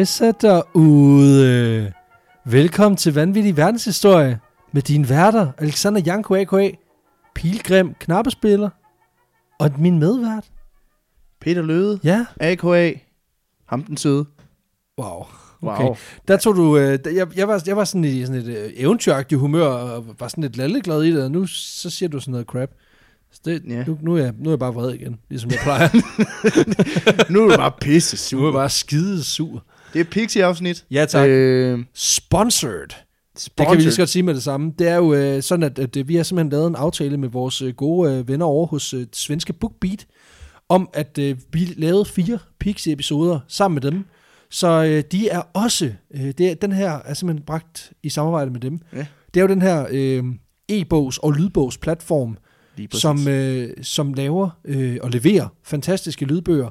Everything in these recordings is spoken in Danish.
Halløjsa derude. Velkommen til Vanvittig Verdenshistorie med dine værter, Alexander Janko A.K.A., Pilgrim Knappespiller og min medvært. Peter Løde, Ja, A.K.A. Ham den søde. wow. Wow. Okay. Der tog du, øh, jeg, jeg, var, jeg var sådan i sådan et øh, eventyragtigt humør, og var sådan lidt lalleglad i det, og nu så siger du sådan noget crap. Så det, Ja. nu, nu, er jeg, nu er jeg bare vred igen, ligesom jeg plejer. nu er du bare pisse sur. nu er jeg bare skide sur. Det er Pixie-afsnit. Ja, tak. Øh, Øh, Sponsored. Det sponsored. kan vi lige så godt sige med det samme. Det er jo øh, sådan, at, at øh, vi har simpelthen lavet en aftale med vores øh, gode øh, venner over hos øh, svenske BookBeat, om at øh, vi lavede fire Pixie-episoder sammen med dem. Så øh, de er også, øh, det er, den her er simpelthen bragt i samarbejde med dem. Ja. Det er jo den her øh, e-bogs- og lydbogsplatform, som, øh, som laver øh, og leverer fantastiske lydbøger.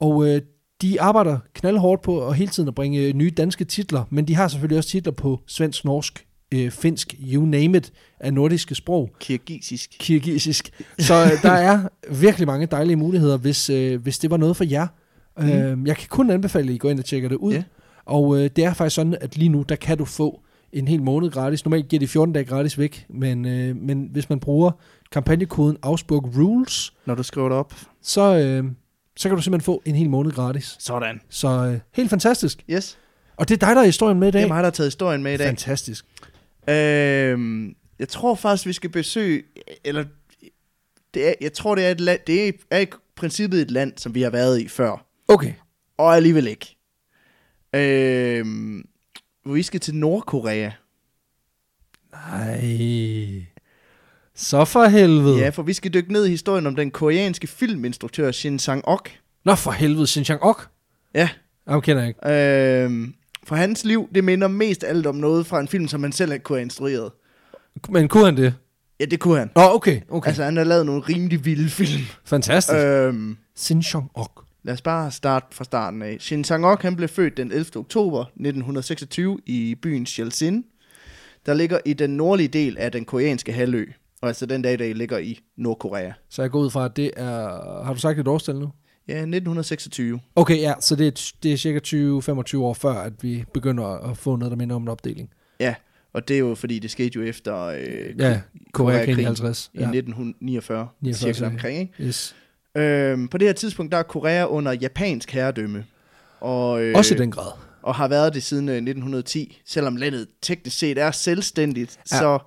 Og øh, de arbejder knaldhårdt på at hele tiden at bringe øh, nye danske titler, men de har selvfølgelig også titler på svensk, norsk, øh, finsk, you name it, af nordiske sprog, Kirgisisk. kirgisisk. Så øh, der er virkelig mange dejlige muligheder, hvis, øh, hvis det var noget for jer. Mm. Øh, jeg kan kun anbefale, at I går ind og tjekker det ud. Ja. Og øh, det er faktisk sådan, at lige nu, der kan du få en hel måned gratis. Normalt giver de 14 dage gratis væk, men, øh, men hvis man bruger kampagnekoden Augsburg Rules, Når du skriver det op. så, øh, så kan du simpelthen få en hel måned gratis. Sådan. Så øh, helt fantastisk. Yes. Og det er dig, der er historien med i dag. Det er mig, der har taget historien med i dag. Fantastisk. Øhm, jeg tror faktisk, vi skal besøge... Eller... Det er, jeg tror, det er, et land, det er, i princippet et land, som vi har været i før. Okay. Og alligevel ikke. Øhm, vi skal til Nordkorea. Nej. Så for helvede. Ja, for vi skal dykke ned i historien om den koreanske filminstruktør Shin Sang-ok. Nå for helvede, Shin Chang-ok. Ja. Ham kender jeg ikke. Øhm, for hans liv, det minder mest alt om noget fra en film, som han selv kunne have instrueret. Men kunne han det? Ja, det kunne han. Nå, okay. okay. Okay. Altså, han har lavet nogle rimelig vilde film. Fantastisk. Øh. øhm, Shin Chang-ok. lad os bare starte fra starten af. Shin Sang-ok, han blev født den 11. oktober 1926 i byen Chilsin, der ligger i den nordlige del af den koreanske halvø. Og altså den dag, der ligger i Nordkorea. Så jeg går ud fra, at det er... Har du sagt et årstal nu? Ja, 1926. Okay, ja, så det er, det er cirka 20-25 år før, at vi begynder at få noget, der minder om en opdeling. Ja, og det er jo fordi, det skete jo efter øh, Ja, Koreakrigen i Koreakrigen 50. i Ja. 1949, 49, cirka omkring, ikke? Yes. Øhm, på det her tidspunkt, der er Korea under japansk herredømme. Og, øh, Også i den grad. og har været det siden øh, 1910. Selvom landet teknisk set er selvstændigt, ja. så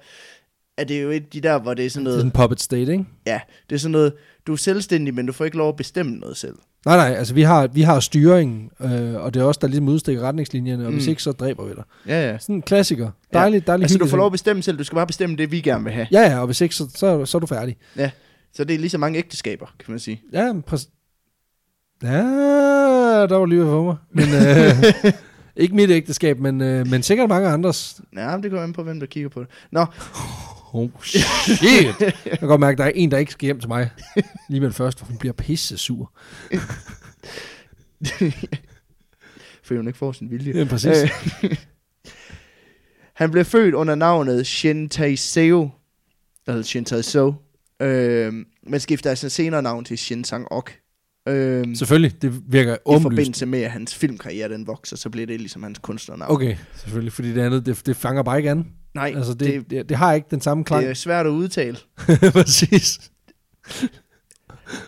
er det jo et de der, hvor det er sådan Det er noget... en puppet state, ikke? Ja, det er sådan noget, du er selvstændig, men du får ikke lov at bestemme noget selv. Nej, nej, altså vi har, vi har styringen, øh, og det er også der ligesom udstikker retningslinjerne, og mm. hvis ikke, så dræber vi dig. Ja, ja. Sådan en klassiker. Dejligt, dejligt. Altså, du får lov at bestemme selv, du skal bare bestemme det, vi gerne vil have. Ja, ja, og hvis ikke, så, så, så er du færdig. Så det er lige så mange ægteskaber, kan man sige. Ja, præcis. Ja, der var lige for mig. Men, øh, ikke mit ægteskab, men, øh, men sikkert mange andres. Ja, men det går an på, hvem der kigger på det. Nå, Oh, shit. Jeg kan godt mærke, at der er en, der ikke skal hjem til mig. Lige med det første, for hun bliver pisse sur. fordi hun ikke får sin vilje. Ja, præcis. Øh, han blev født under navnet Shin Tae-seo, eller Shin Tae-so, øh, men skiftede altså senere navn til Shin Sang-ok. Øh, Selvfølgelig, det virker I åbenlyst. forbindelse med, at hans filmkarriere den vokser, så bliver det ligesom hans kunstnernavn. Okay, selvfølgelig, fordi det andet, det, det fanger bare ikke an. Nej, Altså, det, det, det, det, har ikke den samme klang. det er svært at udtale. Præcis.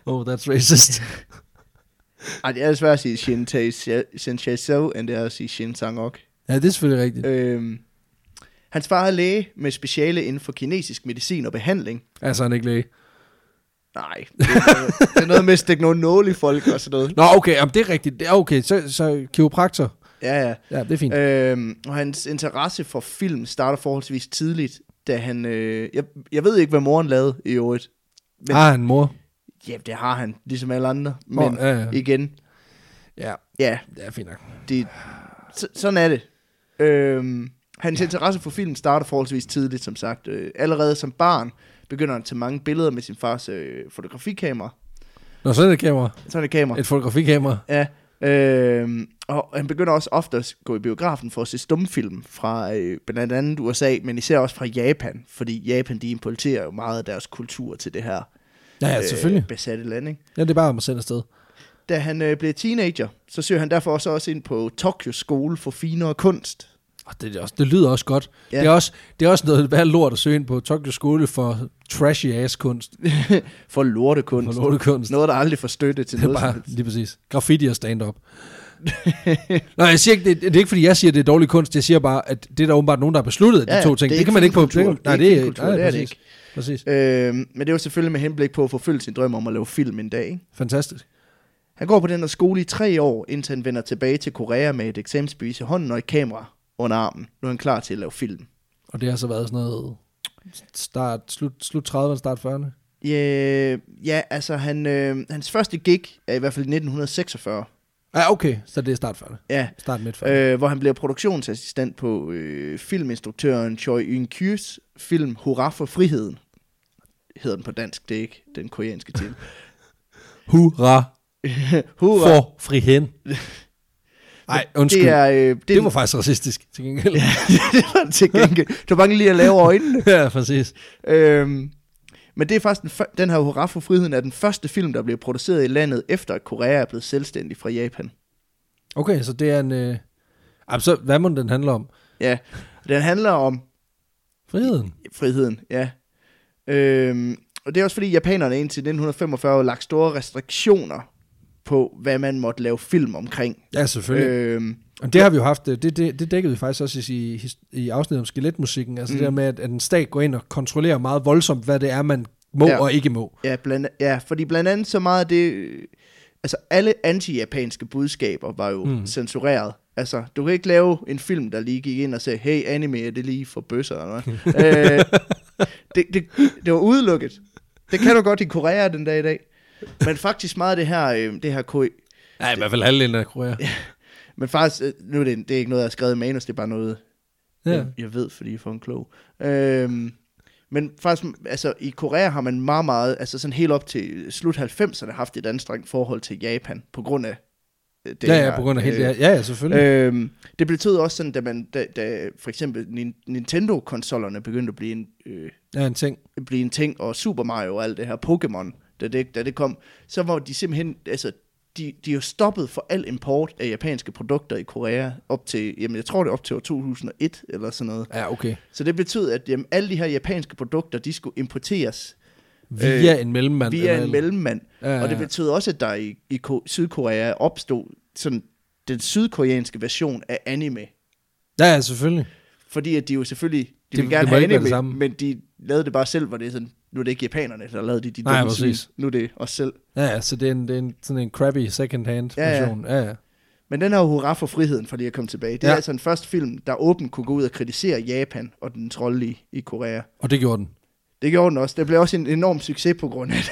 Oh, that's racist. Ej, det er svært at sige Shin Tae- Shin Tae-so, end det er at sige Shin Sang-ok. Ja, det er selvfølgelig rigtigt. Øh, hans far er læge med speciale inden for kinesisk medicin og behandling. Altså, han er ikke læge. Nej, det er noget, det er noget med at stikke nogle nåle i folk og sådan noget. Nå, okay, jamen, det er rigtigt. Det er okay, så, så kiropraktor. Ja, ja. Ja, det er fint. Øhm, og hans interesse for film starter forholdsvis tidligt, da han... Øh, jeg, jeg ved ikke, hvad moren lavede i øvrigt. Men, Har han mor? Ja, det har han, ligesom alle andre. Nå, Men ja, ja. igen, Ja, ja, det er fint nok. det, så, sådan er det. Øhm, hans ja. interesse for film starter forholdsvis tidligt, som sagt. Øh, allerede som barn begynder han at tage mange billeder med sin fars øh, fotografikamera. Nå, så er det kamera. Sådan et kamera. Et fotografikamera. Ja. Øhm, og han begynder også ofte at gå i biografen for at se stumfilm fra øh, blandt andet USA, men især også fra Japan, fordi Japan de importerer jo meget af deres kultur til det her Ja, ja, selvfølgelig. øh, besatte land. Ikke? Ja, det er bare om at sende afsted. da han øh, bliver teenager, så søger han derfor også, også ind på Tokyo Skole for finere kunst. Og det, er også, det lyder også godt. Ja. Det, er også, det er også noget værd lort at søge ind på Tokyo Skole for trashy ass kunst. For lortekunst. For lortekunst. Noget, der aldrig får støtte til Det er noget. bare lige præcis. Graffiti og stand-up. Nej, jeg siger ikke, det, det er ikke fordi, jeg siger, det er dårlig kunst. Jeg siger bare, at det er der åbenbart nogen, der har besluttet de Ja, to ting. det Det, kan man ikke på... Det, nej, Det er det, ikke filmkultur, nej, det er det ikke. Præcis. Øh, men det er jo selvfølgelig med henblik på at forfølge sin drøm om at lave film en dag. Ikke? Fantastisk. Han går på den her skole i tre år, indtil han vender tilbage til Korea med et eksamensbevis i hånden og et kamera under armen. Nu er han klar til at lave film. Og det har så været sådan noget... Start, slut, slut 30'erne, start 40'erne. Ja, ja altså han, øh, hans første gig er i hvert fald i 1946. Ja, okay. Så det er start 40'erne. Ja, Start midt 40'erne. øh, hvor han bliver produktionsassistent på øh, filminstruktøren Choi Yun-kyus film Hurra for friheden. Hedder den på dansk, det er ikke den koreanske titel. Hurra Hurra! for friheden. Nej, undskyld. Det, er, øh, det, det var faktisk racistisk, til gengæld. Ja, det var til gengæld. Du var lige at lave øjnene. ja præcis. Øhm, men det er faktisk den, den her Hurra for friheden er den første film, der bliver produceret i landet, efter at Korea er blevet selvstændig fra Japan. Okay, så det er en... Øh... Så hvad må den handle om? Ja, den handler om Friheden. friheden, ja. Øhm, og det er også fordi, japanerne indtil 1945 har lagt store restriktioner på, hvad man måtte lave film omkring. Ja, selvfølgelig. Øh... Øhm, Og det har vi jo haft, øh, det, det, det dækkede vi faktisk også i, i, afsnittet om skeletmusikken, altså mm. Det der med, at, at en stat går ind og kontrollerer meget voldsomt, hvad det er, man må Ja. og ikke må. ja, blandt, ja, fordi blandt andet så meget af det... øh, Altså, alle anti-japanske budskaber var jo mm. Censureret. Altså, du kan ikke lave en film, der lige gik ind og sagde, hey, anime, er det lige for bøsser, eller hvad? øh, det, det, det var udelukket. Det kan du godt i Korea den dag i dag. Men faktisk meget af det her, øh, det her ko- Ja, i hvert fald halvdelen af Korea. Ja. Men faktisk, øh, nu er det, det er ikke noget, jeg har skrevet i manus, det er bare noget, ja. jeg, jeg ved, fordi jeg for en klog. Øhm, men faktisk, altså i Korea har man meget, meget, altså sådan helt op til slut 90'erne haft et anstrengt forhold til Japan, på grund af øh, det ja, ja, på grund af helt øh. Ja, ja, selvfølgelig. Øhm, det betød også sådan, da, man, da, da for eksempel Nin- Nintendo-konsollerne begyndte at blive en, øh, Ja, en ting. blive en ting, og Super Mario og alt det her, Pokémon, da det, da det kom, så var de simpelthen, altså, de, de jo stoppet for al import af japanske produkter i Korea op til, jamen jeg tror det op til år 2001 eller sådan noget. Ja, okay. Så det betød, at jamen, alle de her japanske produkter, de skulle importeres Via øh, en mellemmand. via eller- en mellemmand. Ja, ja, Og det betød også, at der i, i Ko- Sydkorea opstod sådan den sydkoreanske version af anime. Ja, ja, selvfølgelig. Fordi at de jo selvfølgelig, Det- det, vil gerne det have anime, det samme. men de lavede det bare selv, hvor det er sådan, nu er det ikke japanerne, der lavede det, de Nej, dumme svin. Nu er det os selv. Ja, ja, så det er, en, det er en, sådan en crappy second-hand Ja, version. Ja, ja. Men den her hurra for friheden, for lige at komme tilbage, det ja. Er altså en første film, der åbent kunne gå ud og kritisere Japan og dens rolle i, i Korea. Og det gjorde den. Det gjorde den også. Det blev også en enorm succes på grund af det.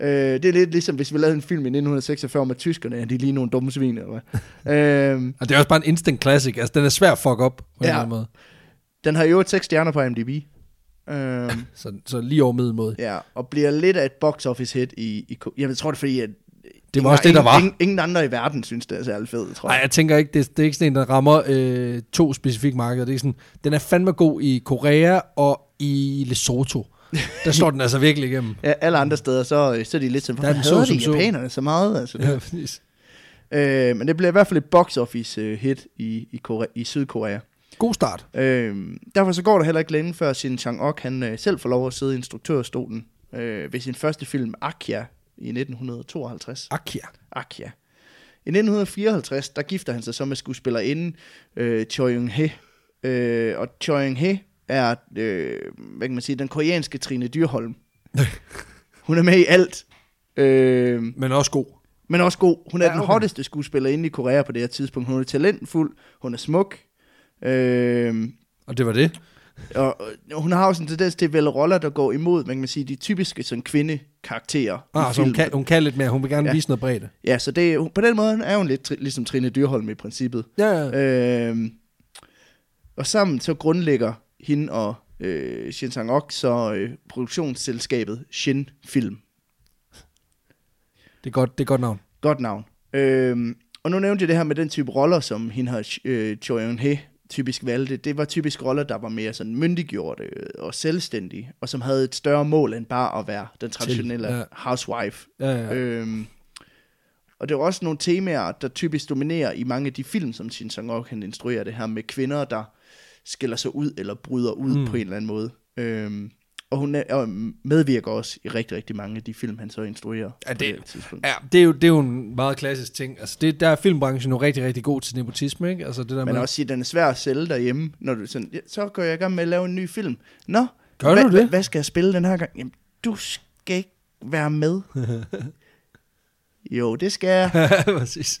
øh, det er lidt ligesom, hvis vi lavede en film i 1946 med tyskerne, er de lige nogle dumme svin, eller hvad? øh, Og det er også bare en instant classic. Altså, den er svær at fuck op på en Ja. eller anden måde. Den har jo 6 stjerner på IMDb. Øh, Så, så lige over middelmåde. ja, og bliver lidt af et box office hit i, i jeg tror det er fordi, at Det var også det, der var. Ingen, ingen andre i verden synes, det er særlig fedt, tror Nej, jeg. jeg tænker ikke, det, det er ikke sådan en, der rammer øh, to specifikke markeder. Det er sådan, den er fandme god i Korea og i Lesotho. Der står den altså virkelig igennem. Ja, alle andre steder, så, så er de lidt sådan, hvorfor så de så." japanerne så meget? Altså, Ja, præcis. øh, men det bliver i hvert fald et box office øh, hit i, i, Korea, i Sydkorea. God start. Øh, derfor så går der heller ikke længe før Shin Chang-ok, han øh, selv får lov at sidde i instruktørstolen øh, ved sin første film, Akya, i 1952. Akia. Akya. I 1954, der gifter han sig så med skuespillerinden øh, Choi Young-he. Øh, og Choi Young-he er, øh, hvad kan man sige, den koreanske Trine Dyrholm. Hun er med i alt. Øh, Men også god. men også god. Hun er Ja, ja, den okay. hotteste skuespillerinde i Korea på det her tidspunkt. Hun er talentfuld, hun er smuk. Øh, Og det var det. og, og hun har også en tendens til at vælge roller, der går imod, man kan sige, de typiske sådan, kvindekarakterer Ah, så hun kan, hun kan lidt mere. Hun vil gerne Ja. vise noget bredde. Ja, så det, på den måde er hun lidt ligesom Trine Dyrholm i princippet. Ja, ja. Øh, og sammen så grundlægger hende og øh, Shin Sang-ok så øh, produktionsselskabet Shin Film. Det er godt, det er godt navn. Godt navn. Øh, og nu nævnte jeg det her med den type roller, som hende har øh, Choi Eun-hye typisk valgte. Det var typisk roller, der var mere sådan myndiggjorte øh, og selvstændige, og som havde et større mål end bare at være den traditionelle ja. housewife. Ja, ja. Øhm, Og det er jo også nogle temaer, der typisk dominerer i mange af de film, som Shin Sang-ok han instruerer. Det her med kvinder, der skiller sig ud eller bryder ud mm. på en eller anden måde. Øhm, og hun er, og medvirker også i rigtig, rigtig mange af de film, han så instruerer. Ja, det- tidspunkt. Ja, det er, jo, det er jo en meget klassisk ting. Altså, det, der er filmbranchen jo rigtig, rigtig god til nepotisme, ikke? Altså, det der Man med, også sige, at den er svær at sælge derhjemme, når du sådan, ja, så går jeg i gang med at lave en ny film. Nå, Gør hvad, du det? Hvad, hvad skal jeg spille den her gang? Jamen, du skal ikke være med. jo, det skal jeg. Præcis.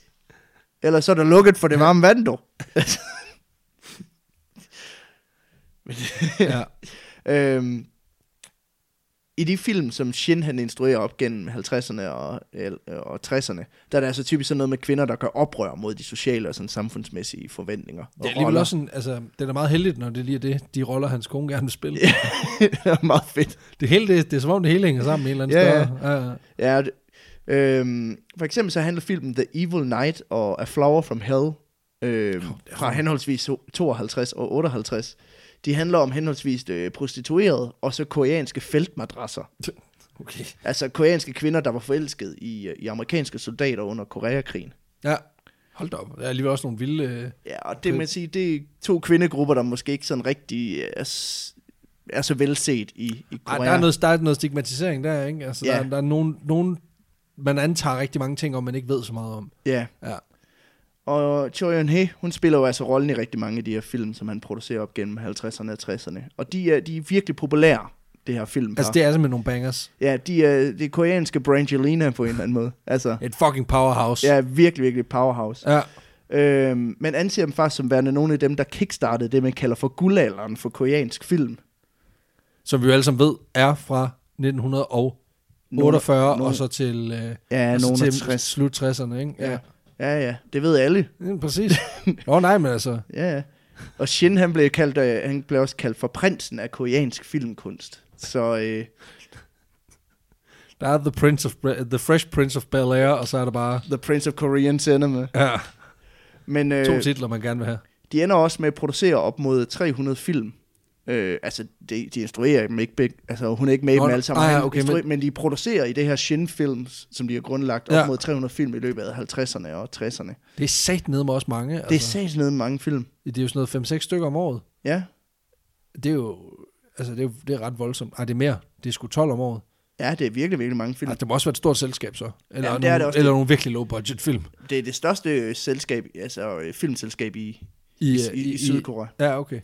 Ellers så er der lukket for det varme vand, du. Ja. øhm, I de film, som Shin han instruerer op gennem 50'erne og, og 60'erne, der er det altså typisk sådan noget med kvinder, der gør oprør mod de sociale og sådan samfundsmæssige forventninger. og Det er alligevel også sådan, altså, det er meget heldigt, når det lige er det, de roller, hans kone gerne vil spille. Ja. det er meget fedt. Det hele, det, det er som om det hele hænger sammen med en eller anden Ja, ja. større. Ja, ja. Ja, øhm, for eksempel så handler filmen The Evil Knight og A Flower from Hell øhm, fra henholdsvis 52 og 58. De handler om henholdsvis øh, prostituerede og så koreanske feltmadrasser. Okay. Altså koreanske kvinder, der var forelsket i, øh, i amerikanske soldater under Koreakrigen. Ja. Hold da op. Der er alligevel også nogle vilde... Øh... Ja, og det man sige, det er to kvindegrupper, der måske ikke sådan rigtig er, er så velset i, i Ej, Korea. der, er noget, der er noget stigmatisering der, ikke? Altså, Ja. der, der er nogen, nogen, man antager rigtig mange ting, om man ikke ved så meget om. Ja. Ja. Og Choi Yun Hee, hun spiller jo altså rollen i rigtig mange af de her film, som han producerer op gennem 50'erne og 60'erne. Og de er, de er virkelig populære, det her film. Altså, det er simpelthen nogle bangers. Ja, de er, det er koreanske Brangelina på en eller anden måde. Altså, Et fucking powerhouse. ja, virkelig, virkelig powerhouse. ja. Øhm, men anser dem faktisk som værende nogle af dem, der kickstartede det, man kalder for guldalderen for koreansk film. Som vi jo alle sammen ved, er fra 1948 Nogle- og så til, øh, Ja, og så til 60. slut 60'erne, ikke? Ja. Ja, ja, det ved alle. ja. Præcis. Nå nej, men altså, Ja, ja. Og Shin, han blev, kaldt, øh, han blev også kaldt for prinsen af koreansk filmkunst. Så øh, der er The, Prince of, The Fresh Prince of Bel-Air, og så er der bare The Prince of Korean Cinema. ja, Men øh, to titler, man gerne vil have. de ender også med at producere op mod 300 film. Øh, altså, de, de instruerer dem ikke begge. Altså, hun er ikke med i dem alle sammen. ah, ja, okay, men- men de producerer i det her Shin-films, som de har grundlagt, op Ja. mod 300 film i løbet af 50'erne og 60'erne. Det er sat ned med også mange. Det er Altså, sat ned med mange film. det er jo sådan noget 5-6 stykker om året. Ja, Det er jo, altså det er, jo, det er ret voldsomt. Ej, det er mere. Det er sgu 12 om året. ja det er virkelig, virkelig mange film. Altså, det må også være et stort selskab så. Eller, Ja, det nogle, er det også. eller nogle virkelig low budget film. Det er det største øh, selskab, altså øh, filmselskab i, I, i, i, i Sydkorea. Ja, okay.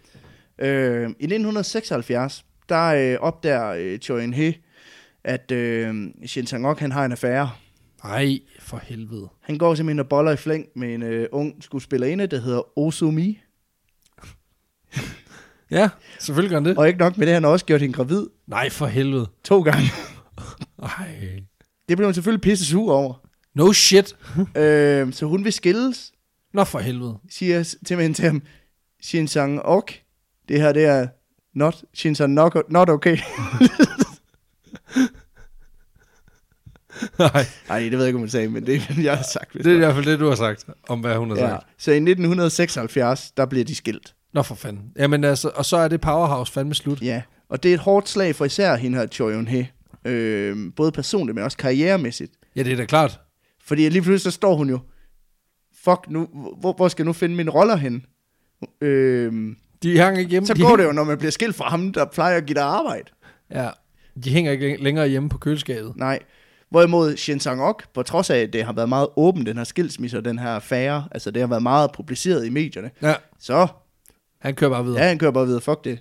Øh, I 1976, der øh, opdager øh, Choi Eun-hee, at øh, Shin Sang-ok, han har en affære. Ej, for helvede. Han går simpelthen og boller i flæng med en øh, ung skuespillerinde, der hedder Osumi. Ja, selvfølgelig gør han det. Og ikke nok med det, han har også gjort hende gravid Nej, for helvede. to gange. Ej. Det blev hun selvfølgelig pisse sur over. No shit. øh, så hun vil skilles, Nå, for helvede. siger simpelthen til ham, Shin Sang-ok, det her det er not, Shin Sang-ok, not okay. Nej, Nej, det ved jeg ikke, om hun sagde, men det er, jeg har sagt. det er i hvert fald det, du har sagt, om hvad hun har ja. sagt. Så i 1976, der bliver de skilt. Nå, for fanden. Jamen altså, og så er det Powerhouse fandme slut. Ja, og det er et hårdt slag for især hende her, Choi Eun-hee. Øh, både personligt, men også karrieremæssigt. Ja, det er da klart. Fordi lige pludselig så står hun jo, fuck nu, hvor, hvor skal jeg nu finde mine roller hen? Øh, De hænger ikke hjemme. så de går hænger, det jo, når man bliver skilt fra ham, der plejer at give dig arbejde. Ja, de hænger ikke længere hjemme på køleskabet. Nej. Hvorimod Shin Sang-ok, på trods af, at det har været meget åben, den her skilsmisse og den her affære, altså det har været meget publiceret i medierne, Ja, så han kører bare videre. ja, han kører bare videre, fuck det.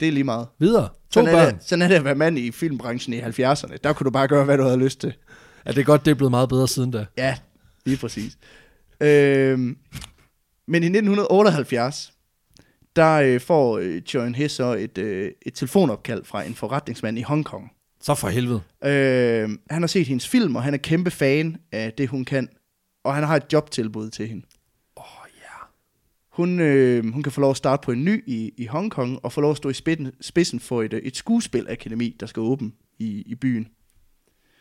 Det er lige meget. Videre. To Sådan er, børn. det, sådan er det at være mand i filmbranchen i 70'erne. Der kunne du bare gøre, hvad du havde lyst til. Ja, det er godt, det er blevet meget bedre siden da. Ja, lige præcis. øhm, men i 1978, der øh, får øh, Choi Hee så et, øh, et telefonopkald fra en forretningsmand i Hongkong. Så for helvede. Øh, han har set hendes film, og han er kæmpe fan af det, hun kan. Og han har et jobtilbud til hende. Åh, oh, ja. Hun, øh, hun kan få lov at starte på en ny i, i Hongkong, og få lov at stå i spidsen, spidsen for et, øh, et skuespilakademi, der skal åbne i, i byen.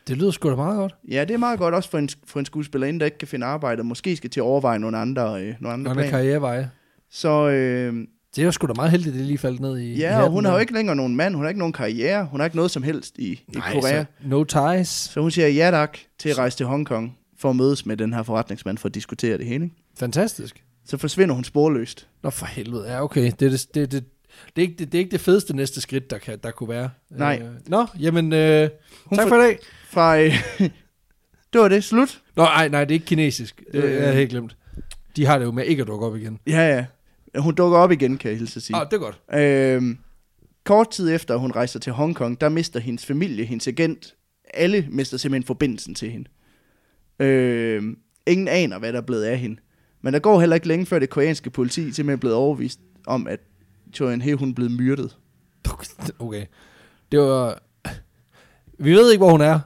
Det lyder sgu da meget godt. Ja, det er meget godt også for en, for en skuespillerinde, der ikke kan finde arbejde, og måske skal til at overveje nogle andre, øh, nogle andre Andre planer. karriereveje. Så øh, Det er jo sgu da meget heldigt, at det lige faldt ned i i ja, og hatten hun har jo ikke længere nogen mand, hun har ikke nogen karriere, hun har ikke noget som helst i, i Nej, Korea. Så no ties. Så hun siger ja tak til at rejse til Hongkong for at mødes med den her forretningsmand for at diskutere det hele. Ikke? Fantastisk. Så forsvinder hun sporløst. Nå for helvede. Ja, okay. Det er, det, det, det, det, er ikke, det, det er ikke det fedeste næste skridt, der, kan, der kunne være. Nej. Øh, nå, jamen, øh, Hun tak for- for i dag. Fra, øh, det var det. Slut. Nå, ej, nej, det er ikke kinesisk. Det Øh. er jeg helt glemt. De har det jo med ikke at dukke op igen. Ja, ja. Hun dukker op igen, kan jeg hilse at sige. Ah, det er godt. Øhm, kort tid efter, hun rejser til Hongkong, der mister hendes familie, hendes agent, alle mister simpelthen forbindelsen til hende. Øhm, ingen aner, hvad der er blevet af hende. Men der går heller ikke længe før det koreanske politi simpelthen er blevet overvist om, at Choi He hun er blevet myrdet. Okay. Det var... Vi ved ikke, hvor hun er.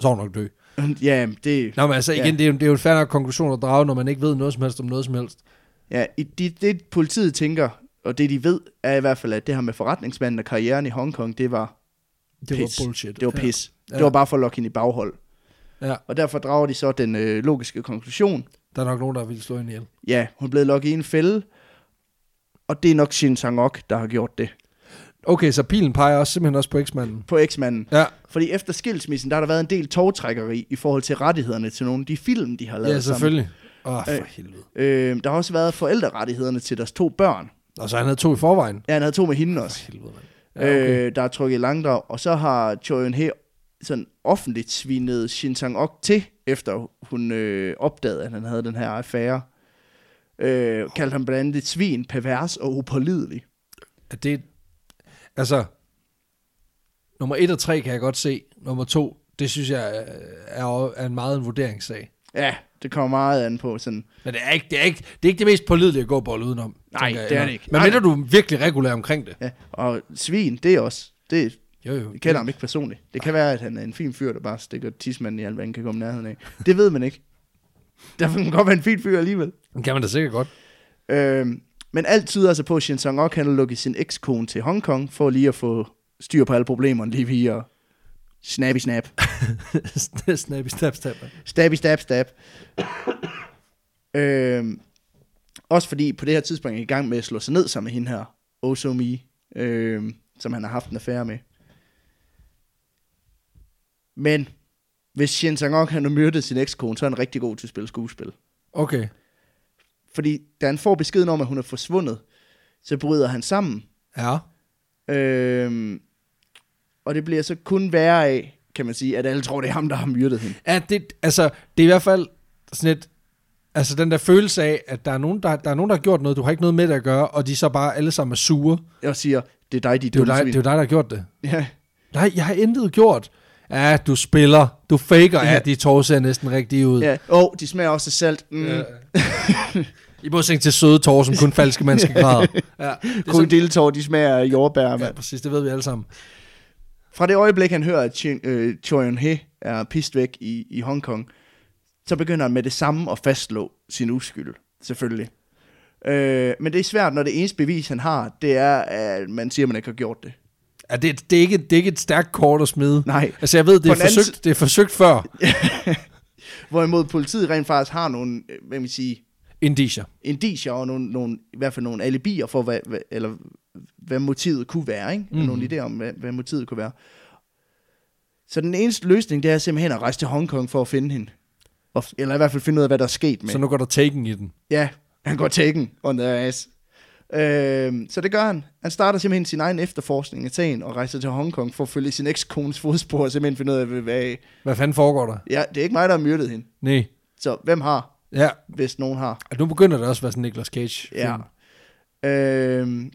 Så er hun nok dø. ja, det, Nå, men altså igen, Ja. det, er jo, det er jo en fair nok konklusion at drage, når man ikke ved noget som helst om noget som helst. Ja, i- det, det politiet tænker, og det de ved, er i hvert fald, at det her med forretningsmanden og karrieren i Hongkong, det var, Det Pis. var bullshit. det var pis. Ja. Det var bare for at lokke hende i baghold. Ja. Og derfor drager de så den øh, logiske konklusion, Der er nok nogen, der vil slå hende ihjel. Ja, hun blevet lukket i en fælde, og det er nok Shin Sang-ok, der har gjort det Okay, så pilen peger også simpelthen også på eksmanden. på eksmanden. Ja, Fordi efter skilsmissen, der har der været en del togtrækkeri i forhold til rettighederne til nogle af de film, de har lavet ja selvfølgelig. Åh, oh, for Øh. helvede. Øh, der har også været forældrerettighederne til deres to børn. Og så han havde to i forvejen. Ja, han havde to med hende For også. helvede, mand. Ja, okay. øh, der er trukket i langdrag. Og så har Choi Eun He sådan offentligt svinet Shin Sang-ok til, efter hun øh, opdagede, at han havde den her affære. Øh, kaldte ham blandt andet et svin, pervers og upålidelig. Det, altså, nummer et og tre kan jeg godt se. Nummer to, det synes jeg er, er, er en meget en vurderingssag. Ja, det kommer meget an på sådan... Men det er ikke det, er ikke, det, er ikke det mest pålidelige at gå bold udenom. Nej, jeg. det er det ikke. Men mindre du virkelig regulær omkring det. Ja, og svin, det er også... Det, Jo, jo. jeg kender ham ikke personligt. Det kan være, at han er en fin fyr, der bare stikker tidsmanden i alt, hvad han kan komme nærheden af. Det ved man ikke. Derfor kan godt være en fin fyr alligevel. Det kan man da sikkert godt. Øhm, men alt tyder altså på, at Shin Sang-ok han har lukket sin ekskone til Hongkong, for lige at få styr på alle problemerne, lige via snappy snap. Snappy, snap, snap. Stabby stab stab. øhm, også fordi på det her tidspunkt er i gang med at slå sig ned sammen med hende her, Oh Me, øhm, som han har haft en affære med. Men hvis Shin Sang-ok han har myrdet sin ekskone, så er han rigtig god til at spille skuespil. Okay. Fordi da han får beskeden om, at hun er forsvundet, så bryder han sammen. Ja. Øhm, og det bliver så kun værre af, kan man sige, at alle tror, det er ham, der har myrdet hende. Ja, det, altså, det er i hvert fald sådan et, altså den der følelse af, at der er, nogen, der, der er nogen, der har gjort noget, du har ikke noget med det at gøre, og de så bare alle sammen er sure. Jeg siger, det er dig, de Det er dig, det er jo dig der har gjort det. Ja, Nej, jeg har intet gjort. Ja, du spiller. Du faker. Ja, Ja. de tår ser næsten rigtig ud. ja. Åh, oh, de smager også af salt. Mm. Ja. I modsætning til søde tårer, som kun falske mennesker græder. Ja, det er sådan, Krokodilletår, de smager af jordbær, ja, mand. præcis, det ved vi alle sammen. Fra det øjeblik, han hører, at øh, Choi Eun-he er pist væk i, i Hongkong, så begynder han med det samme at fastslå sin uskyld, selvfølgelig. Øh, men det er svært, når det eneste bevis, han har, det er, at man siger, at man ikke har gjort det. Ja, det, det, er ikke, det er ikke et stærkt kort at smide. Nej. Altså, jeg ved, det er, den anden forsøgt, det er forsøgt før. Hvorimod politiet rent faktisk har nogle, øh, hvad man sige, Indicier. indicier og nogle, nogle, i hvert fald nogle alibier for, hvad, hvad, eller, hvad motivet kunne være. Ikke? Mm. Mhm. Nogle idéer om, hvad, hvad motivet kunne være. Så den eneste løsning, det er simpelthen at rejse til Hongkong for at finde hende. Og, eller i hvert fald finde ud af, hvad der er sket med. Så nu går der taken i den. Ja, han går taken on the ass. Øhm, så det gør han. Han starter simpelthen sin egen efterforskning af sagen og rejser til Hongkong for at følge sin ekskones fodspor og simpelthen finde ud af, hvad... Hvad fanden foregår der? Ja, det er ikke mig, der har myrdet hende. Nej. Så hvem har, Ja, hvis nogen har? og nu begynder det også at være sådan Nicolas Cage. Ja. Øhm,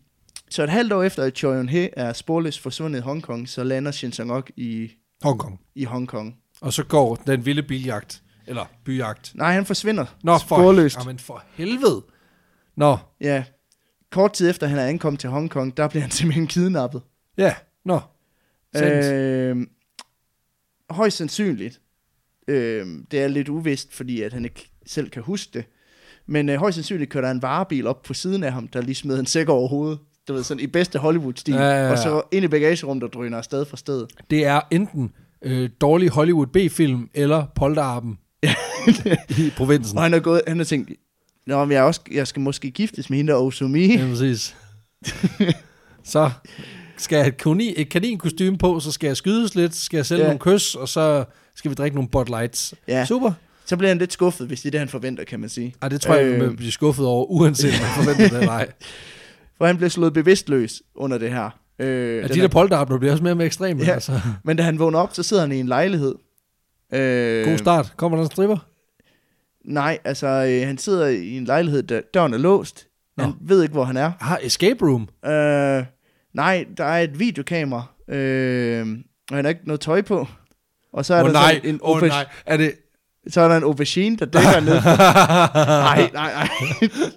så et halvt år efter, at Choi Eun-he er sporløst forsvundet i Hongkong, så lander Shin Sang-ok i, Hongkong. i Hongkong. Og så går den vilde biljagt. Eller byjagt. Nej, han forsvinder Nå, for, sporløst. Jamen for helvede. Nå, Ja. Kort tid efter, han er ankommet til Hongkong, der bliver han simpelthen kidnappet. ja, nå. Sandt. Øhm, højst sandsynligt. Øhm, det er lidt uvist, fordi at han ikke selv kan huske det. Men øh, højst sandsynligt kører der en varebil op på siden af ham, der lige smider en sæk over hovedet. Du ved, sådan i bedste Hollywood-stil. Ja, ja, ja. Og så ind i bagagerummet, der drøner afsted fra stedet. Det er enten øh, dårlig Hollywood B-film, eller polterappen i provinsen. Og han har, gået, han har tænkt, Nå, men jeg, også, jeg skal måske giftes med hende der Osumi. Ja, præcis. så skal jeg have et, kanin, et kaninkostyme på, så skal jeg skydes lidt, så skal jeg sælge Ja. nogle kys, og så skal vi drikke nogle Bud Lights. Ja. Super. Så bliver han lidt skuffet, hvis det er det, han forventer, kan man sige. Ej, det tror jeg, Øh. man vil blive skuffet over, uanset om man forventer det eller ej. For han blev slået bevidstløs under det her. Øh, Ja, de der polterabler bliver også mere og mere ekstreme. Ja. Altså. Men da han vågner op, så sidder han i en lejlighed. Øh, God start. Kommer der en stripper? Nej, altså øh, han sidder i en lejlighed, der døren er låst. Nå. Han ved ikke, hvor han er. Ah, escape room. Øh, nej, der er et videokamera, øh, og han har ikke noget tøj på. Og så er Åh der oh, nej, en, oh, nej. Er det... så er der en aubergine, der dækker ned. Nej, nej, nej.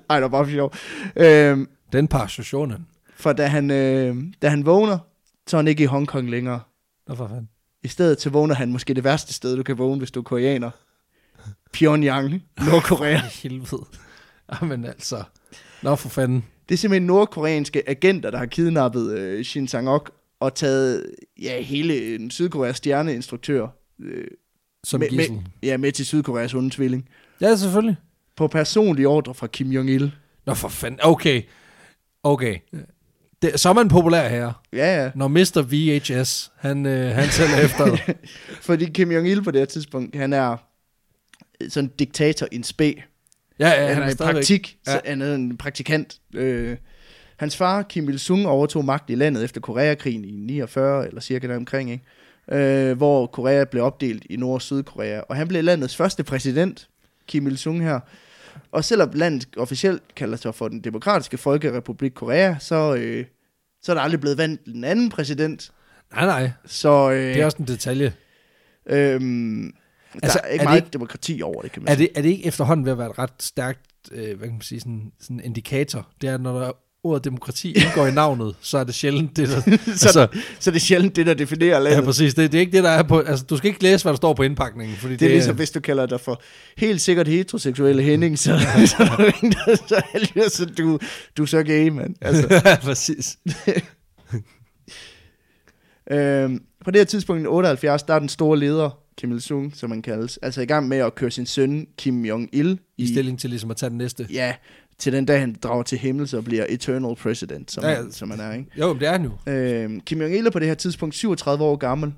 Nej, det var bare for sjov. Øh, Den positionen. for da han, øh, da han vågner, så er han ikke i Hongkong længere. Nå for fanden. I stedet så vågner han måske det værste sted, du kan vågne, hvis du er koreaner. Pyongyang, Nordkorea. Helvede. Jamen altså. Nå for fanden. Det er simpelthen nordkoreanske agenter, der har kidnappet øh, Shin Sang-ok og taget ja, hele den Sydkoreas stjerneinstruktør øh, Som med, gissel. med, ja, med til Sydkoreas onde tvilling. Ja, selvfølgelig. På personlig ordre fra Kim Jong-il. Nå for fanden. Okay. Okay. Det, så er man populær her. Ja, ja. Når Mr. VHS, han, øh, han selv er efter. Fordi Kim Jong-il på det her tidspunkt, han er sådan en diktator in spe. Ja, ja, han, han er i praktik, Ja. så han er en praktikant. Øh, hans far, Kim Il-sung, overtog magt i landet efter Koreakrigen i 49, eller cirka der omkring, ikke? Øh, hvor Korea blev opdelt i Nord- og Sydkorea. Og han blev landets første præsident, Kim Il-sung her. Og selvom landet officielt kalder sig for den demokratiske folkerepublik Korea, så, øh, så er der aldrig blevet valgt en anden præsident. Nej, nej. Så øh, Det er også en detalje. øhm, Altså, der er er ikke det meget ikke- demokrati over det, kan man Er sige. det, er det ikke efterhånden ved at være et ret stærkt, øh, hvad kan man sige, sådan, sådan en indikator? Det er, når der ordet demokrati indgår i navnet, så er det sjældent det, der... Så, så det er sjældent det, der definerer landet. ja, præcis. Det, det er ikke det, der er på... Altså, du skal ikke læse, hvad der står på indpakningen, fordi Det er ligesom, hvis du kalder dig for helt sikkert heteroseksuelle Henning, så, så er der ingen, der så, så du, du er så gay, mand. Altså, ja, præcis. øhm, på det her tidspunkt i 78, der er den store leder, Kim Il-sung, som man kaldes, altså i gang med at køre sin søn, Kim Jong-il, I stilling til ligesom at tage den næste. Ja, til den dag, han drager til himmel, og bliver eternal president, som, Ja, ja, ja. ja. som han er, ikke? Jo, det er jo. Øhm, Kim Jong-il er på det her tidspunkt 37 år gammel,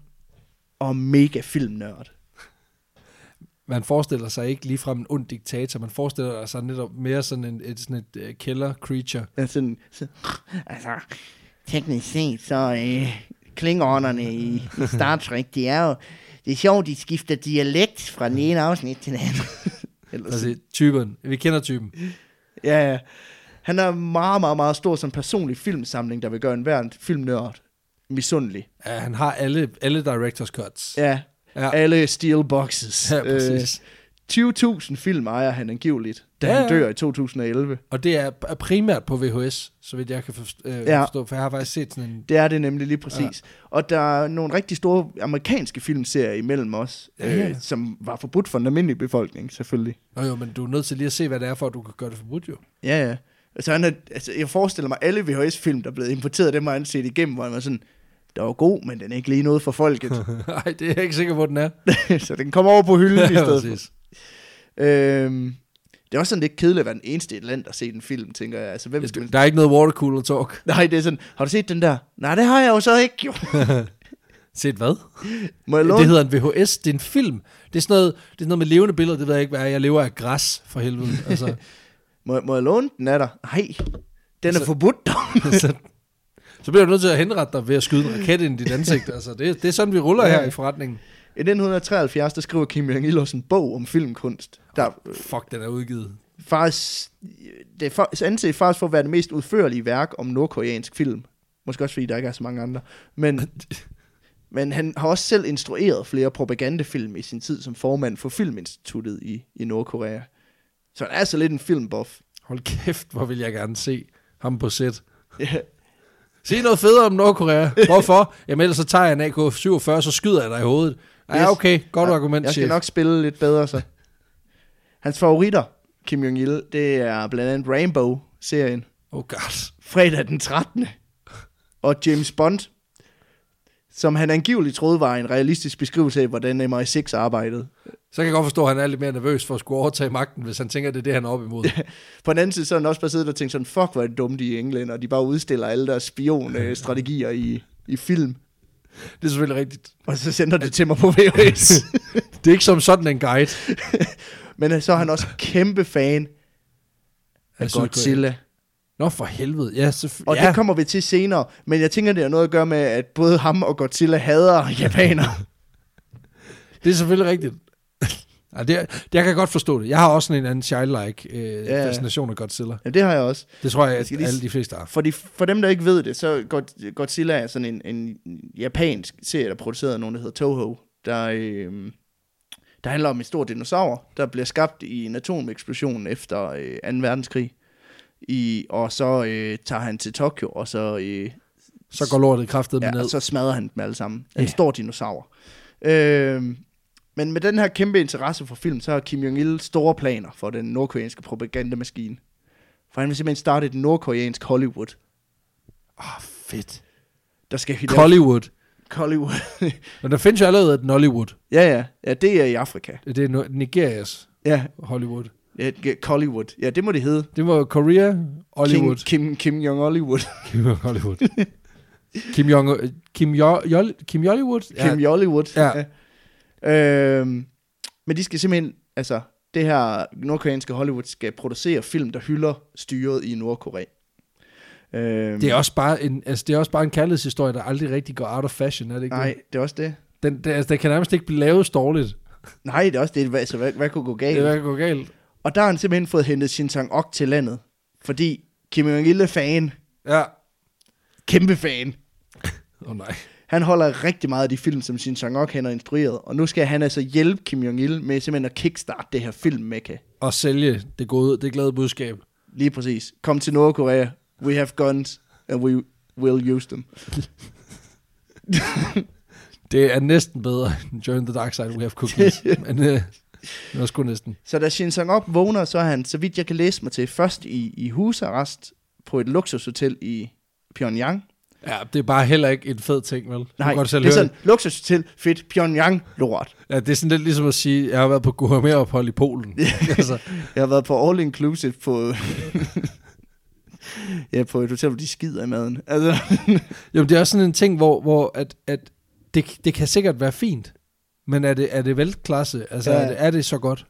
og mega filmnørd. Man forestiller sig ikke ligefrem en ond diktator, man forestiller sig netop mere sådan en, et, sådan et uh, killer creature. Altså, så, altså, teknisk set, så øh, klingonerne i, i Star Trek, de er jo, det er sjovt, de skifter dialekt fra den ene afsnit til den anden. Eller sådan. Altså, typen. Vi kender typen. Ja, ja. Han er meget, meget, meget stor som personlig filmsamling, der vil gøre enhver filmnørd misundelig. Ja, han har alle, alle director's cuts. Ja, Ja, alle steel boxes. ja præcis. Øh, 20.000 film ejer han angiveligt, da Ja, han dør i 2011. Og det er primært på VHS, så vidt jeg kan forstå, øh, Ja. forstå for jeg har faktisk set sådan en... Det er det nemlig lige præcis. Ja. Og der er nogle rigtig store amerikanske filmserier imellem os, Ja. Øh, som var forbudt for den almindelige befolkning, selvfølgelig. Nå jo, men du er nødt til lige at se, hvad det er, for at du kan gøre det forbudt jo. Ja, ja. Altså, han er, altså, jeg forestiller mig, alle VHS-film, der er blevet importeret, dem har han set igennem, hvor han var sådan, der var god, men den er ikke lige noget for folket. Nej, det er jeg ikke sikker på, den er. så den kommer over på hylden i Ja, stedet for. Øhm, det er også sådan lidt kedeligt at være den eneste i et land, der har set en film, tænker jeg. Altså, hvem skal... Der er ikke noget watercooler talk. Nej, det er sådan, har du set den der? Nej, det har jeg jo så ikke, jo. Set hvad? Må jeg låne? Det hedder en VHS, det er en film. Det er sådan noget, det er sådan noget med levende billeder, det ved jeg ikke, hvad er. Jeg lever af græs, for helvede. Altså, Må, må jeg låne den af dig? Nej, den er Så- forbudt så, så bliver du nødt til at henrette dig ved at skyde en raket ind i dit ansigt. Altså, det, det er sådan, vi ruller her i forretningen. I 1973, der skriver Kim Jong-il også en bog om filmkunst. Der øh, Fuck, den er udgivet. faktisk, det er for, anset faktisk for at være det mest udførlige værk om nordkoreansk film. Måske også fordi der ikke er så mange andre. Men, men han har også selv instrueret flere propagandafilm i sin tid som formand for Filminstituttet i, i Nordkorea. Så han er altså lidt en filmbuff. Hold kæft, hvor vil jeg gerne se ham på sæt. Ja, Se noget federe om Nordkorea. Hvorfor? Jamen ellers så tager jeg en AK-47, så skyder jeg dig i hovedet. Ja, okay. Godt argument, Jeg skal chef. nok spille lidt bedre så. Hans favoritter, Kim Jong-il, det er blandt andet Rainbow-serien. Oh god. fredag den 13. Og James Bond, som han angiveligt troede var en realistisk beskrivelse af, hvordan MI6 arbejdede. Så kan jeg godt forstå, at han er lidt mere nervøs for at skulle overtage magten, hvis han tænker, at det er det, han er op imod. På den anden side, så er han også bare siddet og tænkt sådan, fuck, hvor er det dumt de englænder, de bare udstiller alle deres spion-strategier i, i film. Det er selvfølgelig rigtigt. Og så sender det til mig på VHS. Det er ikke som sådan en guide. Men så er han også kæmpe fan af. Godzilla. Nå, for helvede. Ja, selvfø- Og ja. det kommer vi til senere. Men jeg tænker, det har noget at gøre med, at både ham og Godzilla hader japanere. det er selvfølgelig rigtigt. Ja, det, jeg kan godt forstå det. Jeg har også sådan en anden childlike øh, Ja. ja. fascination af Godzilla. ja, det har jeg også. Det tror jeg, at lige alle de fleste har. For, de, for dem, der ikke ved det, så God- Godzilla er sådan en, en japansk serie, der er produceret af nogen, der hedder Toho, der, øh, der handler om en stor dinosaur, der bliver skabt i en atomeksplosion efter øh, 2. verdenskrig. I, og så øh, tager han til Tokyo, og så, øh, Så går lortet kraftet med ja, ned. og så smadrer han dem alle sammen. En Ja. stor dinosaur. Øh, men med den her kæmpe interesse for film, så har Kim Jong-il store planer for den nordkoreanske propagandamaskine. For han vil simpelthen starte et nordkoreansk Hollywood. Ah, fedt. Der skal vi Hollywood. Hollywood. Men der findes jo allerede et Nollywood. ja, ja. Ja, det er i Afrika. Det er no- Nigerias Ja, Hollywood. ja Hollywood. Ja, det må det hedde. Det var Korea, Hollywood. Kim, Kim, Kim Jong Hollywood. Kim, Hollywood. Kim Jong... Kim, jo, Jol, Kim Hollywood? Kim Hollywood. Ja. Øhm, men de skal simpelthen, altså, det her nordkoreanske Hollywood skal producere film, der hylder styret i Nordkorea. Øhm, Det er også bare en, altså, det er også bare en kærlighedshistorie, der aldrig rigtig går out of fashion, er det ikke Nej, det? det er også det. Den, det, altså, den kan nærmest ikke blive lavet dårligt. Nej, det er også det. Hvad, altså, hvad, hvad kunne gå galt? Det hvad kan gå galt. Og der har han simpelthen fået hentet Shin Sang-ok til landet. Fordi Kim Jong-il er fan. Ja. Kæmpe fan. Åh oh, nej. Han holder rigtig meget af de film, som Shin Sang-ok han har instrueret. Og nu skal han altså hjælpe Kim Jong-il med simpelthen at kickstarte det her film mekka. Og sælge det gode, det glade budskab. Lige præcis. Kom til Nordkorea. We have guns, and we will use them. Det er næsten bedre end Join the Dark Side, We Have Cookies. Men øh, det var sgu næsten. Så da Shin Sang-ok vågner, så er han, så vidt jeg kan læse mig til, først i, i husarrest på et luksushotel i Pyongyang. Ja, det er bare heller ikke en fed ting, vel? Nej, godt selv det er sådan, luksushotel, fedt, Pyongyang, lort. Ja, det er sådan lidt ligesom at sige, jeg har været på gourmetophold i Polen. altså, Jeg har været på all inclusive på... ja, på et hotel, hvor de skider i maden. Altså, jo, det er også sådan en ting, hvor, hvor at, at det, det kan sikkert være fint, men er det, er det velklasse? Altså, Ja. er, det, er det så godt?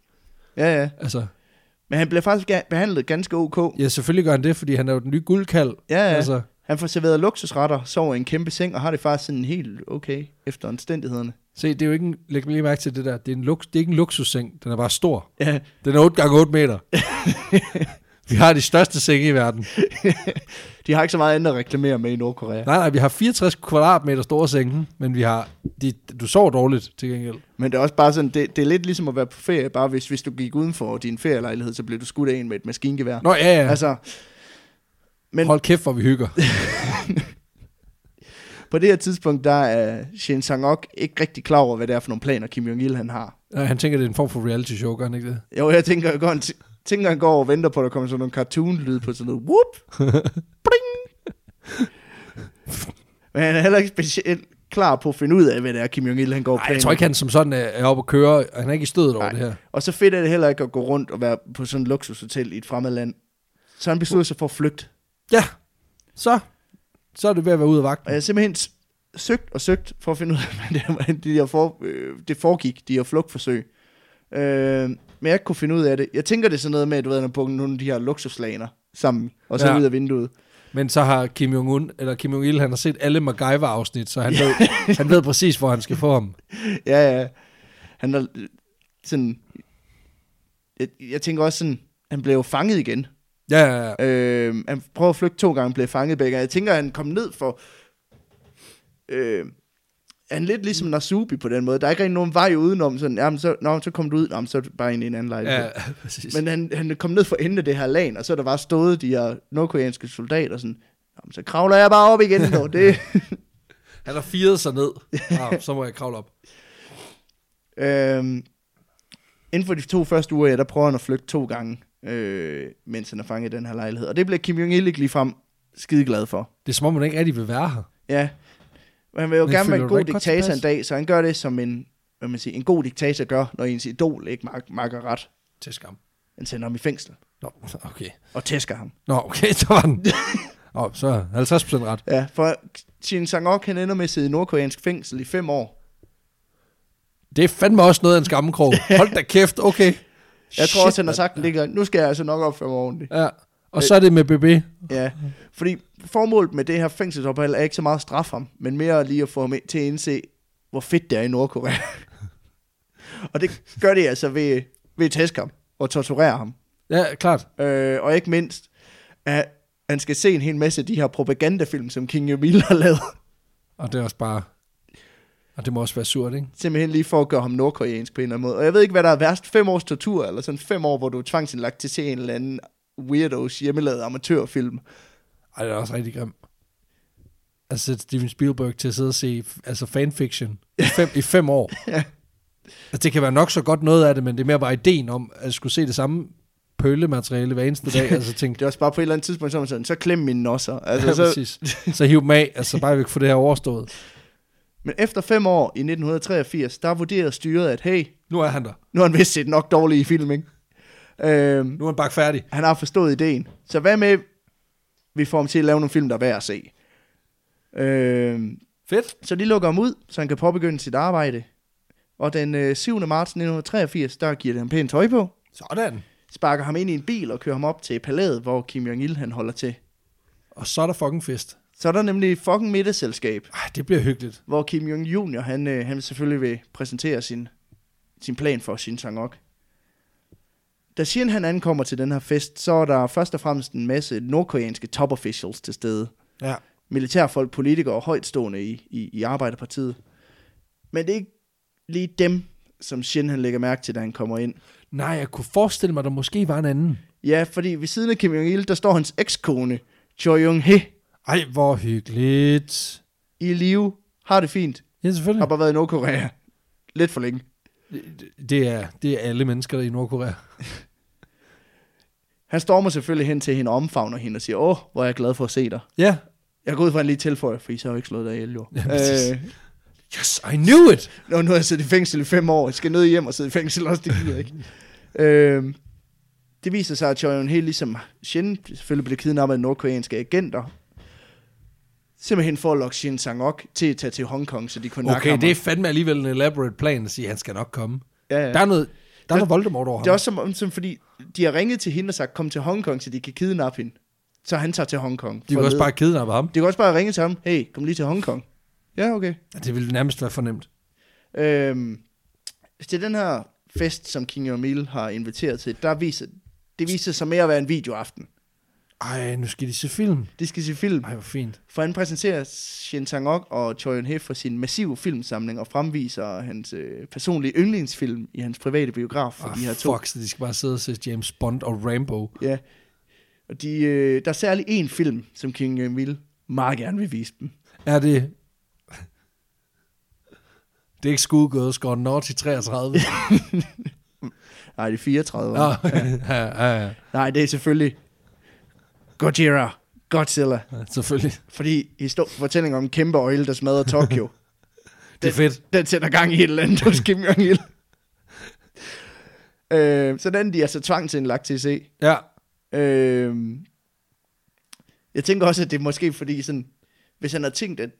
ja, ja. Altså, Men han bliver faktisk behandlet ganske ok. ja, selvfølgelig gør han det, fordi han er jo den nye guldkald. Ja, ja. Altså, Han får serveret luksusretter, sover i en kæmpe seng, og har det faktisk sådan helt okay efter omstændighederne. se, det er jo ikke en, læg lige mærke til det der, det er, en lux, det er ikke en luksusseng, den er bare stor. Ja, Den er 8 gange 8 meter. vi har de største senge i verden. de har ikke så meget andet at reklamere med i Nordkorea. Nej, nej, vi har 64 kvadratmeter store senge, men vi har, de, du sover dårligt til gengæld. Men det er også bare sådan, det, det er lidt ligesom at være på ferie, bare hvis, hvis du gik uden for din ferielejlighed, så blev du skudt af en med et maskingevær. Nå ja, ja. Altså, men Hold kæft, hvor vi hygger. på det her tidspunkt, der er Shin Sang-ok ikke rigtig klar over, hvad det er for nogle planer, Kim Jong-il han har. Nej, han tænker, det er en form for reality show, gør han ikke det? Jo, jeg tænker, jeg går, han tænker, han går og venter på, at der kommer sådan nogle cartoon-lyd på sådan noget, whoop, bling. Men han er heller ikke specielt klar på at finde ud af, hvad det er, Kim Jong-il han går og Nej, jeg tror ikke, han som sådan er, oppe at køre. Han er ikke i stødet over det her. Og så fedt er det heller ikke at gå rundt og være på sådan et luksushotel i et fremmed land. Så han beslutter sig for at flygte. Ja, så, så er det ved at være ude af Og vagten. jeg har simpelthen søgt og søgt for at finde ud af, hvad det, hvordan de her for, øh, det foregik, de her flugtforsøg. Øh, men jeg ikke kunne finde ud af det. Jeg tænker det er sådan noget med, at du ved, pukket nogle af de her luksuslaner sammen, og så Ja. ja. ud af vinduet. Men så har Kim Jong-un, eller Kim Jong-il, han har set alle MacGyver-afsnit, så han ved, han ved præcis, hvor han skal få ham. Ja, ja. Han er sådan... Jeg, jeg tænker også sådan, han blev jo fanget igen. Ja, ja, ja. Øh, han prøver at flygte to gange, blev fanget begge gange. Jeg tænker, han kom ned for... Øh, han er lidt ligesom Nasubi på den måde. Der er ikke rigtig nogen vej udenom. Sådan, jamen, så, nå, så kom du ud, jamen, så er bare ind i en anden lejlighed. ja præcis. Men han, han kom ned for enden af det her lag, og så er der bare stået de her nordkoreanske soldater sådan, jamen, så kravler jeg bare op igen. Nu. Det, Han har firet sig ned. Ah, så må jeg kravle op. øhm, inden for de to første uger, ja, der prøver han at flygte to gange, øh, mens han er fanget i den her lejlighed. Og det blev Kim Jong-il ikke ligefrem skide glad for. Det er som om, man ikke rigtig vil være her. Ja, men han vil jo Men gerne være en god diktator en dag, så han gør det som en, hvad man siger, en god diktator gør, når ens idol ikke mag- makker ret. Til skam. Han sender ham i fængsel Nå, okay. og tæsker ham. Nå, okay, så var den. Nå, så er 50% ret. Ja, for Shin Sang-ok, han ender med at sidde i nordkoreansk fængsel i fem år. Det er fandme også noget af en skammekrog. Hold da kæft, okay. Jeg tror Shit, også, han har sagt, ligger, nu skal jeg altså nok opføre mig ordentligt. Ja. Og så er det med BB. Ja, fordi formålet med det her fængselsophold er ikke så meget at straffe ham, men mere lige at få ham til at indse, hvor fedt det er i Nordkorea. og det gør det altså ved, ved at tæske ham og torturere ham. Ja, klart. Øh, og ikke mindst, at han skal se en hel masse af de her propagandafilm, som King Emil har lavet. Og det er også bare... Og det må også være surt, ikke? Simpelthen lige for at gøre ham nordkoreansk på en eller anden måde. Og jeg ved ikke, hvad der er værst. Fem års tortur, eller sådan fem år, hvor du er tvangsindlagt til at se en eller anden weirdos hjemmelavet amatørfilm. Ej, det er også rigtig grimt. Altså Steven Spielberg til at sidde og se altså fanfiction i fem, i fem år. Ja. Altså, det kan være nok så godt noget af det, men det er mere bare ideen om at skulle se det samme pøllemateriale hver eneste dag. Altså tænke, Det er også bare på et eller andet tidspunkt, så man sådan, så klem mine nosser. Altså, ja, så, præcis. Så hiv dem af, altså bare vi kan få det her overstået. Men efter fem år i 1983, der vurderede styret, at hey, Nu er han der. nu har han vist set nok dårlige film, ikke? Øhm, Nu er han bare færdig. han har forstået ideen. Så hvad med, vi får ham til at lave nogle film, der er værd at se? Øhm, Fedt. så de lukker ham ud, så han kan påbegynde sit arbejde. Og den øh, 7. marts 1983, der giver det ham pænt tøj på, Sådan. sparker ham ind i en bil og kører ham op til palæet, hvor Kim Jong-il han holder til. Og så er der fucking fest. Så er der nemlig fucking middagsselskab, Ej, det bliver hyggeligt. hvor Kim Jong Jr. han, øh, han selvfølgelig vil præsentere sin, sin plan for Shin Sang-ok. Da Shin han ankommer til den her fest, så er der først og fremmest en masse nordkoreanske top officials til stede. Ja. Militærfolk, politikere og højtstående i, i, i Arbejderpartiet. Men det er ikke lige dem, som Shin han lægger mærke til, da han kommer ind. Nej, jeg kunne forestille mig, der måske var en anden. Ja, fordi ved siden af Kim Jong-il, der står hans ekskone, Choi Yong-he, Ej, hvor hyggeligt. i live, har det fint, Ja, har selvfølgelig. bare været i Nordkorea. Lidt for længe. Det er, det er alle mennesker i Nordkorea. Han stormer selvfølgelig hen til hende og omfavner hende og siger, åh, hvor er jeg glad for at se dig. Ja. Jeg går ud fra, han lige tilføjer, for I så har jo ikke slået dig ihjel, jo. Ja, øh, Yes, I knew it! Nå, nu har jeg siddet i fængsel i fem år. Jeg skal ned hjem og sidde i fængsel også, det gider jeg ikke. øh, det viser sig, at Choi Yong-he ligesom Shin selvfølgelig blev kidnappet af nordkoreanske agenter. Simpelthen for at lokke Shin Sang-ok til at tage til Hongkong, så de kunne Okay, ham. det er fandme alligevel en elaborate plan at sige, at han skal nok komme. ja, ja. Der er noget, der er noget Voldemort over Det er ham. også som, om- som fordi, de har ringet til hende og sagt, kom til Hongkong, så de kan kidnappe hende. Så han tager til Hongkong. De kan også bare kidnappe ham. De kan også bare ringe til ham, hey, kom lige til Hongkong. Ja, okay. Ja, Det ville nærmest være fornemt. Øhm, til den her fest, som King Emil har inviteret til, der viser, det viser sig mere at være en videoaften. Ej, nu skal de se film. De skal se film, Ej, hvor fint. for han præsenterer Shin Sang-ok og Choi Yun-he for sin massive filmsamling og fremviser hans øh, personlige yndlingsfilm i hans private biograf for Ah, de her to. fuck, så de skal bare sidde og se James Bond og Rambo. Ja. Og de, øh, der er særlig en film, som King Emil meget gerne vil vise dem. Er det... Det er ikke Schoolgirls Gone Naughty 33. Nej, det er 34. Nå, ja, ja, ja, Nej, det er selvfølgelig Gojira, Godzilla. ja, selvfølgelig. Fordi histor- fortællingen om en kæmpe øjle, der smadrer Tokyo, Det er fedt. den sætter gang i et eller andet hos Kim Jong-il. øh, så den er de altså tvangsindlagt til at se. Ja, Øh, jeg tænker også, at det er måske fordi, sådan, hvis han har tænkt, at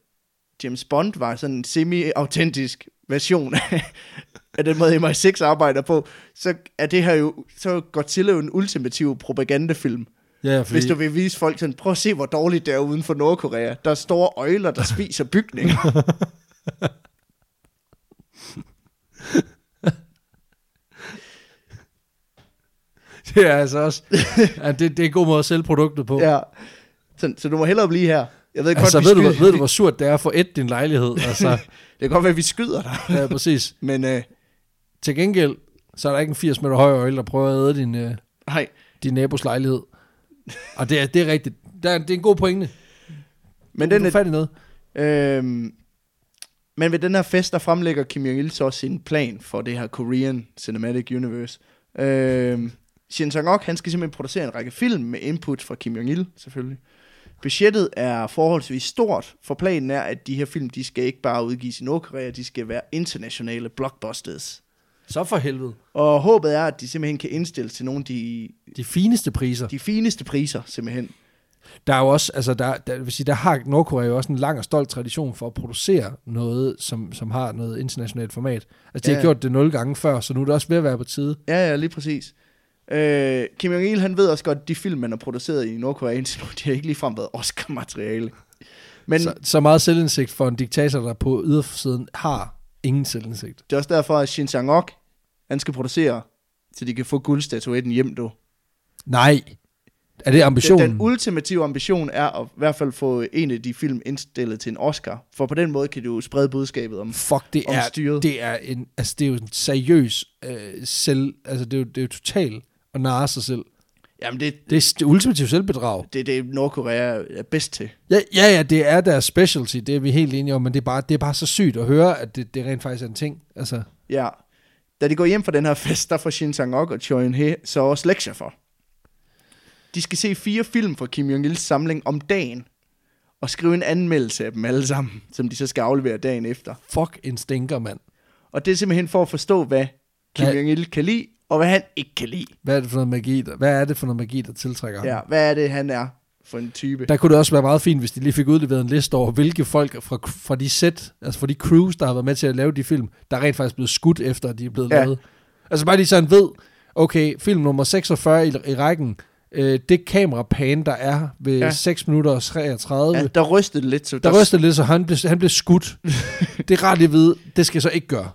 James Bond var sådan en semi-autentisk version af, af den måde, MI6 arbejder på, så er det her jo, så er Godzilla jo en ultimativ propagandafilm. Ja Fordi... Hvis du vil vise folk sådan, prøv at se, hvor dårligt det er uden for Nordkorea. Der er store øjler, der spiser bygninger. det er altså også... Ja, det, det er en god måde at sælge produktet på. ja. Så, så du må hellere blive her. Jeg ved altså, godt, ved vi du, skyder, hvor- ved du, hvor surt det er få et din lejlighed? Altså, det kan godt være, at vi skyder dig. ja, præcis. Men øh, Til gengæld, så er der ikke en 80 meter høj øjle, der prøver at æde din, øh, nej, din nabos lejlighed. Og det er, det er rigtigt. Det er, det er en god pointe. men Den er er, fat i noget. Øhm, men ved den her fest, der fremlægger Kim Jong-il så også sin plan for det her Korean Cinematic Universe. Øhm, Shin Sang-ok, han skal simpelthen producere en række film med input fra Kim Jong-il, selvfølgelig. Budgettet er forholdsvis stort, for planen er, at de her film, de skal ikke bare udgives i Nordkorea, de skal være internationale blockbusters. Så for helvede. Og håbet er, at de simpelthen kan indstille til nogle af de, De fineste priser. de fineste priser, simpelthen. Der er jo også, altså der, der, vil sige, der har Nordkorea jo også en lang og stolt tradition for at producere noget, som, som har noget internationalt format. Altså de Ja, har gjort det nul gange før, så nu er det også ved at være på tide. Ja, ja, lige præcis. Øh, Kim Jong-il, han ved også godt, at de film, man har produceret i Nordkorea indtil nu, de har ikke ligefrem været Oscar-materiale. Men Så, så meget selvindsigt for en diktator, der på ydersiden har ingen selvindsigt. det er også derfor, at Shin Sang-ok, han skal producere, så de kan få guldstatuetten hjem, du. Nej. Er det Den, ambitionen? den ultimative ambition er at i hvert fald få en af de film indstillet til en Oscar, for på den måde kan du sprede budskabet om, Fuck, det om er, styret. det er en, altså det er jo en seriøs øh, selv, altså det er jo, det er jo totalt at narre sig selv. Jamen, det, Det er det ultimative selvbedrag. det er det, Nordkorea er bedst til. Ja, ja, ja, det er deres specialty, det er vi helt enige om, men det er bare, det er bare så sygt at høre, at det, det rent faktisk er en ting. Altså, Ja. Da de går hjem fra den her fest, der får Shin Sang-ok og Choi Eun-hye så også lektier for. De skal se fire film fra Kim Jong-ils samling om dagen, og skrive en anmeldelse af dem alle sammen, som de så skal aflevere dagen efter. fuck en stinker, mand. Og det er simpelthen for at forstå, hvad Kim Hvad- Jong-il kan lide, og hvad han ikke kan lide. Hvad er det for noget magi, der, hvad er det for noget magi, der tiltrækker ham? Ja, hvad er det, han er for en type? Der kunne det også være meget fint, hvis de lige fik udleveret en liste over, hvilke folk fra, fra de sæt, altså fra de crews, der har været med til at lave de film, der er rent faktisk blevet skudt efter, at de er blevet Ja. lavet. Altså bare lige sådan ved, okay, film nummer 46 i, i rækken, øh, det kamerapan, der er ved Ja. ja. 6 minutter og 33, Ja, der rystede lidt. Så der rystede lidt, så han blev, han blev skudt. det er rart at vide, det skal jeg så ikke gøre.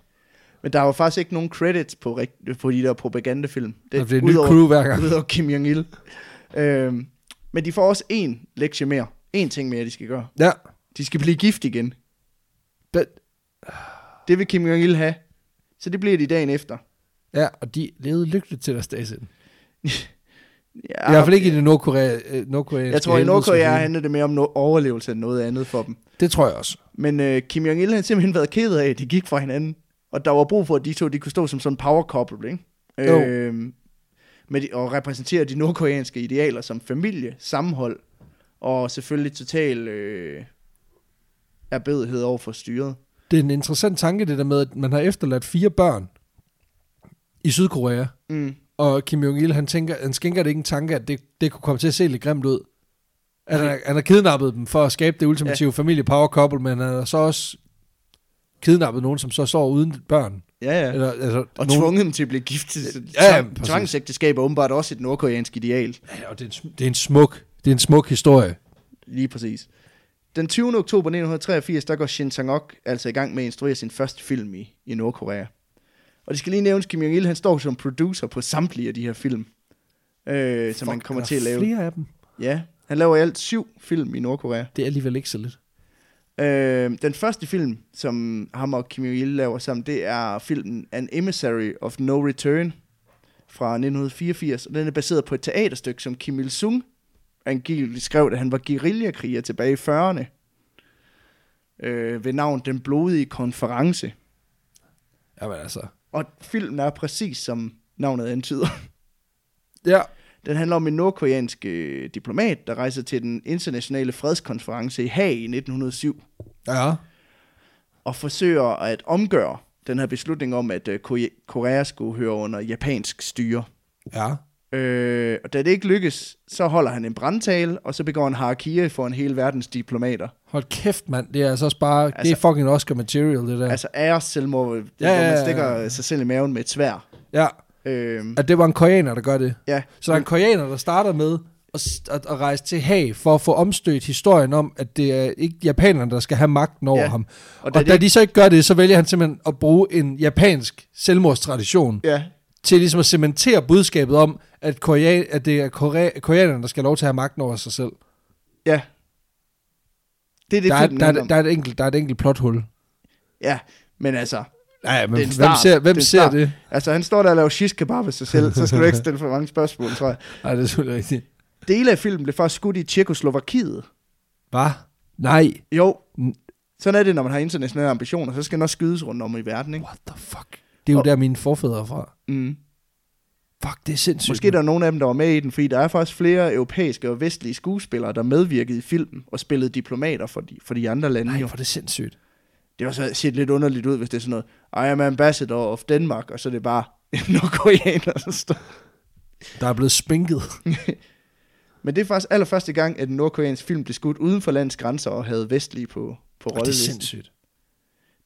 Men der var faktisk ikke nogen credits på, på de der propagandafilm. Det, det er udover- crew hver gang. Udover Kim Jong-il. øhm, men de får også en lektie mere. En ting mere, de skal gøre. Ja, De skal blive gift igen. but, Det vil Kim Jong-il have. Så det bliver de dagen efter. ja, og de levede lykkeligt til deres dags ind. Ja, I hvert fald ikke i det nordkorea, øh, nordkoreanske Jeg tror, i Nordkorea handler det mere om no- overlevelse end noget andet for dem. Det tror jeg også. Men øh, Kim Jong-il har simpelthen været ked af, at de gik fra hinanden. Og der var brug for, at de to de kunne stå som sådan en power couple, ikke? Jo. Med de, og repræsentere de nordkoreanske idealer som familie, sammenhold, og selvfølgelig total øh, erbødighed over for styret. Det er en interessant tanke, det der med, at man har efterladt fire børn i Sydkorea, Mm. og Kim Jong-il, han, tænker, han skænker det ikke en tanke, at det, det kunne komme til at se lidt grimt ud. At han, han har kidnappet dem for at skabe det ultimative ja. familie power couple, men han har så også kidnappet nogen, som så står uden børn. Ja, ja. Eller, altså, Og nogen, tvunget dem til at blive gift. Ja, ja. Tvangsægteskab er åbenbart også et nordkoreansk ideal. Ja, og det er, en, det er en smuk, det er en smuk historie. Lige præcis. Den 20. oktober 1983, der går Shin Sang-ok altså i gang med at instruere sin første film i, i Nordkorea. Og det skal lige nævnes, Kim Jong-il, han står som producer på samtlige af de her film, øh, som han kommer er til at lave. flere af dem. Ja, han laver i alt syv film i Nordkorea. Det er alligevel ikke så lidt. Øh, den første film, som ham og Kim Jong-il laver sammen, det er filmen An Emissary of No Return fra 1984. Og den er baseret på et teaterstykke, som Kim Il-sung angiveligt skrev, da han var guerillakriger tilbage i 40'erne. Øh, ved navn Den Blodige Konference. Jamen altså. Og filmen er præcis som navnet antyder. Ja. Den handler om en nordkoreansk øh, diplomat, der rejser til den internationale fredskonference i Haag i 1907. Ja. og forsøger at omgøre den her beslutning om, at øh, Kore- Korea skulle høre under japansk styre. Ja. Øh, og da det ikke lykkes, så holder han en brandtale, og så begår han harakiri for en hel verdens diplomater. Hold kæft, mand. Det er altså også bare, altså, det er Altså- fucking Oscar material, det der. Ja. Altså æres selvmord, ja, Ja, hvor ja, man ja, stikker ja. sig selv i maven med et svær. ja. Øh, At det var en koreaner, der gør det. ja, Så der er en koreaner, der starter med at, at, at rejse til Haag for at få omstødt historien om, at det er ikke japanerne, der skal have magten over Ja. ham. og da og da de så ikke gør det, så vælger han simpelthen at bruge en japansk selvmordstradition ja, til ligesom at cementere budskabet om, at, korea, at det er korea, koreanerne, der skal have lov til at have magten over sig selv. ja. Det er det, Der er, der, er, om. der, er et enkelt, der er et enkelt plothul. Ja, men altså, Nej, men Det er hvem ser, hvem Det er ser start. det? altså han står der og laver shish kebab af sig selv, så skal du ikke stille for mange spørgsmål, tror jeg. Nej, det er selvfølgelig rigtigt. Dele af filmen blev først skudt i Tjekoslovakiet, Hvad? Nej. Jo. Sådan er det, når man har internationale ambitioner. Så skal den også skydes rundt om i verden, ikke? What the fuck? Det er jo Og- der mine forfædre er fra. Mm. Fuck, det er sindssygt. Måske der er nogle af dem, der var med i den, fordi der er faktisk flere europæiske og vestlige skuespillere, der medvirkede i filmen og spillede diplomater for de, for de andre lande. Nej, jo. hvor er det sindssygt. Det er også set lidt underligt ud, hvis det er sådan noget, I am ambassador of Denmark, og så er det bare nordkoreaner, der står. Der er blevet spinket. Men det er faktisk allerførste gang, at en nordkoreansk film blev skudt uden for landets grænser og havde vestlige på, på Og det er rollelisten. sindssygt.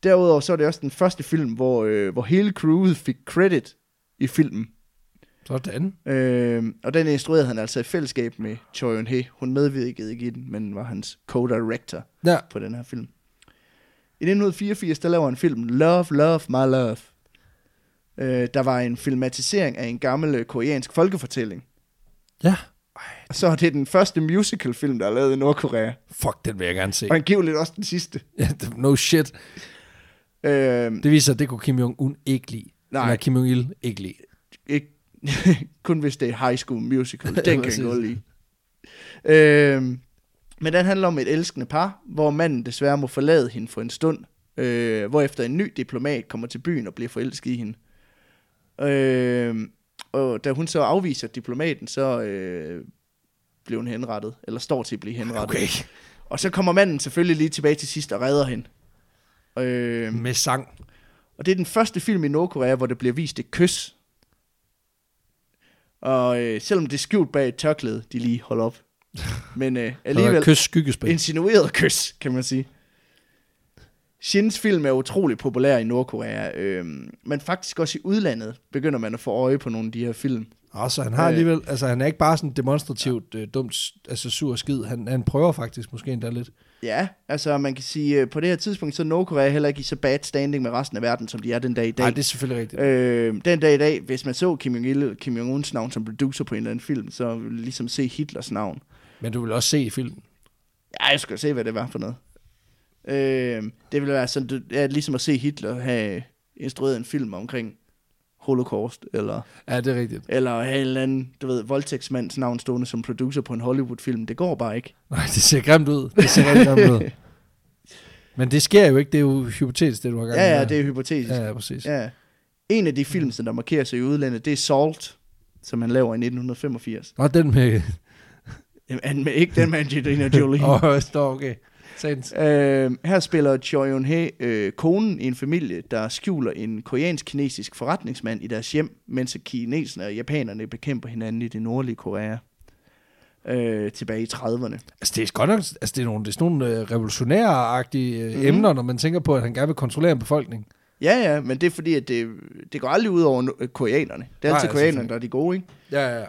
Derudover så er det også den første film, hvor, øh, hvor hele crewet fik credit i filmen. Sådan. Øh, og den instruerede han altså i fællesskab med Choi Yun-hee. Hun medvirkede ikke i den, men var hans co-director Ja, på den her film. I 1984, der laver han filmen Love, Love, My Love. Øh, der var en filmatisering af en gammel øh, koreansk folkefortælling. ja. Og så er det den første musicalfilm, der er lavet i Nordkorea. Fuck, den vil jeg gerne se. Og angiveligt også den sidste. Ja, no shit. Øh, Det viser, at det kunne Kim Jong-un ikke lide. Nej. Eller Kim Jong-il ikke lide. ikke, kun hvis det er High School Musical. Den kan jeg godt lide. Øh, men den handler om et elskende par, hvor manden desværre må forlade hende for en stund, øh, hvorefter en ny diplomat kommer til byen og bliver forelsket i hende. Øh, og da hun så afviser diplomaten, så øh, bliver hun henrettet, eller står til at blive henrettet. Okay. Og så kommer manden selvfølgelig lige tilbage til sidst og redder hende. Øh, Med sang. og det er den første film i Nordkorea, hvor der bliver vist et kys. Og øh, selvom det er skjult bag et tørklæde, de lige holder op. Men øh, Alligevel. Kys skyggespil. insinueret kys, kan man sige. Shins film er utrolig populær i Nordkorea, øh, men faktisk også i udlandet begynder man at få øje på nogle af de her film. Og så han har Øh. alligevel, altså han er ikke bare sådan demonstrativt øh, dumt, altså sur skid. Han, han prøver faktisk måske endda lidt. Ja, altså man kan sige, øh, på det her tidspunkt, så er Nordkorea heller ikke i så bad standing med resten af verden, som de er den dag i dag. Nej, det er selvfølgelig rigtigt. Øh, den dag i dag, hvis man så Kim Jong-il, Kim Jong-uns navn som producer på en eller anden film, så ville ligesom se Hitlers navn. Men du vil også se i filmen. Ja, jeg skulle se, hvad det var for noget. Øh, det ville være sådan, det er ligesom at se Hitler have instrueret en film omkring Holocaust, eller, Ja, det er rigtigt. eller have en eller anden, du ved, voldtægtsmands navn stående som producer på en Hollywood-film. Det går bare ikke. Nej, det ser grimt ud. Det ser rigtig grimt ud. Men det sker jo ikke. Det er jo hypotetisk, det du har gang Ja, ja, det er hypotetisk. Ja, ja, præcis. Ja. En af de film, som der markerer sig i udlandet, det er Salt, som han laver i 1985. Og den med... Jamen, med, ikke den med Angelina Jolie. Åh, oh, okay. Sandt. Øh, her spiller Choi Yun-hee øh, konen i en familie, der skjuler en koreansk-kinesisk forretningsmand i deres hjem, mens kineserne og japanerne bekæmper hinanden i det nordlige Korea øh, tilbage i 30'erne. Altså, det er godt nok... Altså, det er, nogle, det er sådan nogle øh, revolutionære-agtige øh, Mhm. emner, når man tænker på, at han gerne vil kontrollere en befolkning. Ja, ja, men det er fordi, at det, det går aldrig ud over koreanerne. Det er Nej, altid ja, koreanerne, der er de gode, ikke? Ja, ja.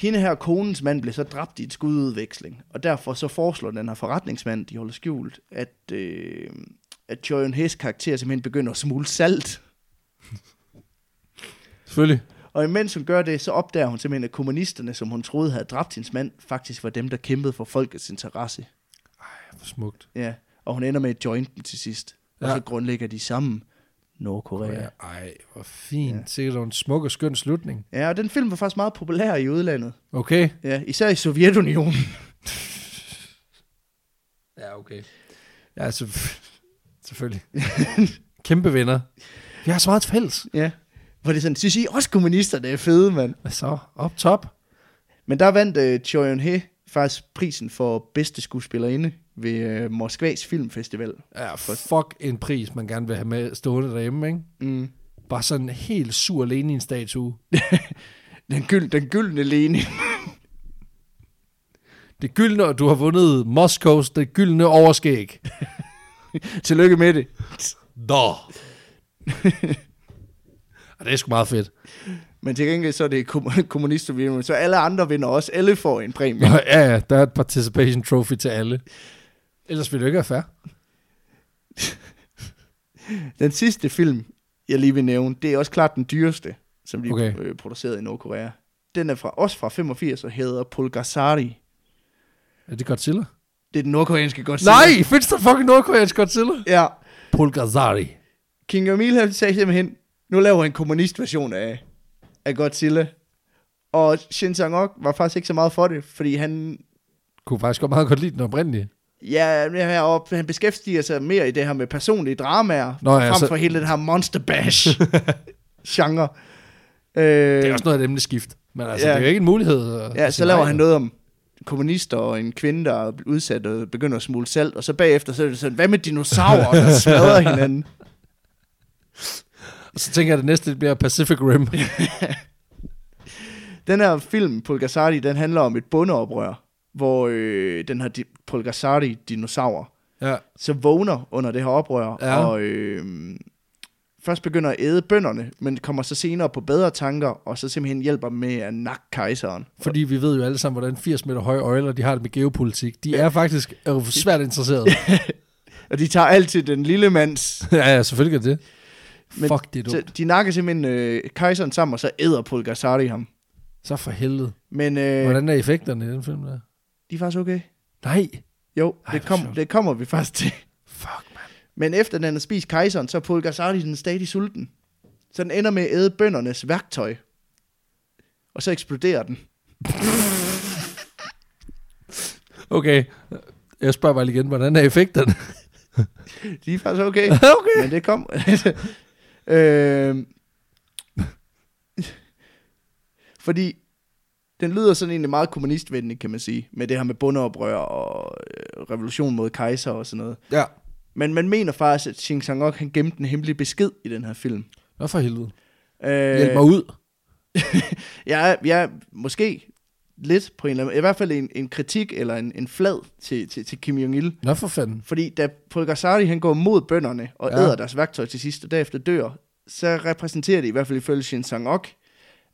Hende her, konens mand, blev så dræbt i et skududveksling, og derfor så foreslår den her forretningsmand, de holder skjult, at, øh, at Choi Yun-hees karakter simpelthen begynder at smule salt. Selvfølgelig. Og imens hun gør det, så opdager hun simpelthen, at kommunisterne, som hun troede havde dræbt hendes mand, faktisk var dem, der kæmpede for folkets interesse. Hvor smukt. Ja, og hun ender med et joint dem til sidst. Og Ja. så grundlægger de sammen Nordkorea. Ej, hvor fint. Ja. Sikkert en smuk og skøn slutning. Ja, og den film var faktisk meget populær i udlandet. Okay. Ja, især i Sovjetunionen. Ja, okay. Ja, så, selvfølgelig. Kæmpe venner. Vi har så meget fælles. ja. Hvor det er sådan, synes I også kommunisterne er fede, mand. Hvad så? Op top. Men der vandt uh, Choi Yun-hee faktisk prisen for bedste skuespillerinde ved uh, Moskvas Filmfestival. Ja, fuck en pris, man gerne vil have med stående derhjemme, ikke? Mm. Bare sådan en helt sur Lenin-statue. Den, gyld, den gyldne Lenin. Det gyldne, du har vundet Moskows, det gyldne overskæg. Tillykke med det. Nå. det er sgu meget fedt. Men til gengæld så er det kom- kommunister, så alle andre vinder også. Alle får en præmie. Ja, ja, der er et participation trophy til alle. Ellers ville det ikke være fair. Den sidste film, jeg lige vil nævne, det er også klart den dyreste, som de Okay. øh, produceret i Nordkorea. Den er fra, også fra 85 og hedder Pulgasari. Er det Godzilla? Det er den nordkoreanske Godzilla. Nej, findes der fucking nordkoreansk Godzilla? Ja. Pulgazari. King Emil han sagde simpelthen, nu laver en kommunistversion af, af Godzilla. Og Shin Sang-ok var faktisk ikke så meget for det, fordi han, Kunne faktisk godt meget godt lide den oprindelige. Ja, og han beskæftiger sig mere i det her med personlige dramaer, Nå ja, frem så- for hele den her monster bash genre. Øh, Det er også noget af dem, skift. Men altså, Ja. det er jo ikke en mulighed. at- Ja, så laver han noget om kommunister og en kvinde, der er udsat og begynder at smule salt, og så bagefter så er det sådan, hvad med dinosaurer, der smadrer hinanden? Og så tænker jeg, at det næste bliver Pacific Rim. Den her film, Pulgasari, den handler om et bondeoprør, hvor øh, den her di- Pulgasari-dinosaur Ja. så vågner under det her oprør, Ja. og øh, først begynder at æde bønderne, men kommer så senere på bedre tanker, og så simpelthen hjælper med at nakke kejseren. Fordi vi ved jo alle sammen, hvordan 80 meter høje øjler, de har det med geopolitik. De er faktisk er svært interesserede. Og de tager altid den lille mands... ja, ja, selvfølgelig er det. Men Fuck, det er dumt. de nakker simpelthen øh, kejseren sammen, og så æder Pulgasari ham. Så for helvede. Men øh, Hvordan er effekterne i den film der? De er faktisk okay. Nej. Jo, Ej, det, kom, det kommer vi faktisk til. Fuck, man. Men efter den har spist kejseren, så er Pulgasari den stadig sulten. Så den ender med at æde bøndernes værktøj. Og så eksploderer den. Okay. Jeg spørger bare igen, hvordan er effekterne? De er faktisk okay. okay. Men det kom. øh, fordi den lyder sådan egentlig meget kommunistvenlig, kan man sige. Med det her med bundeoprør og øh, revolution mod kejser og sådan noget. Ja. Men man mener faktisk, at Xing Sang-ok han gemte en hemmelig besked i den her film. Nå for helvede. Øh, Hjælp mig ud. Ja, ja, måske lidt på en eller anden I hvert fald en, en kritik eller en, en flad til, til, til Kim Jong-il. Nå for fanden. Fordi da Pulgasari han går mod bønderne og Ja. ja. æder deres værktøj til sidst, og derefter dør, så repræsenterer det i hvert fald ifølge Shin Sang-ok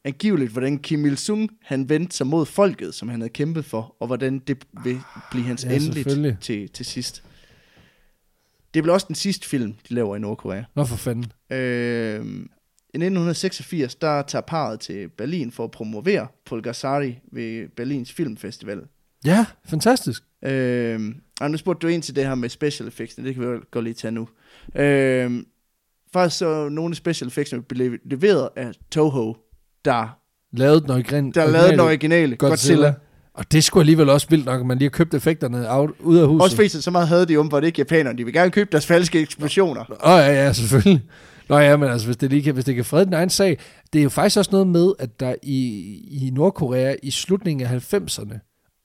angiveligt, hvordan Kim Il-sung han vendte sig mod folket, som han havde kæmpet for, og hvordan det vil blive hans Ja, endeligt til, til sidst. Det bliver også den sidste film, de laver i Nordkorea. Nå for fanden. Øh, I 1986, der tager parret til Berlin for at promovere Pulgasari ved Berlins Filmfestival. Ja, fantastisk. Øh, og nu spurgte du ind til det her med special effects, det kan vi godt lige tage nu. Øh, faktisk så nogle special effects blev leveret af Toho, der, Lavet den originale. der lavede den originale Godzilla. Godzilla. Og det skulle alligevel også vildt nok, at man lige har købt effekterne out, ud af huset. Også fordi så meget havde de om, hvor det ikke japanerne. De vil gerne købe deres falske eksplosioner. Åh oh, ja, ja, selvfølgelig. Nå ja, men altså, hvis det, lige kan, hvis det kan frede den egen sag. Det er jo faktisk også noget med, at der i, i Nordkorea i slutningen af 90'erne,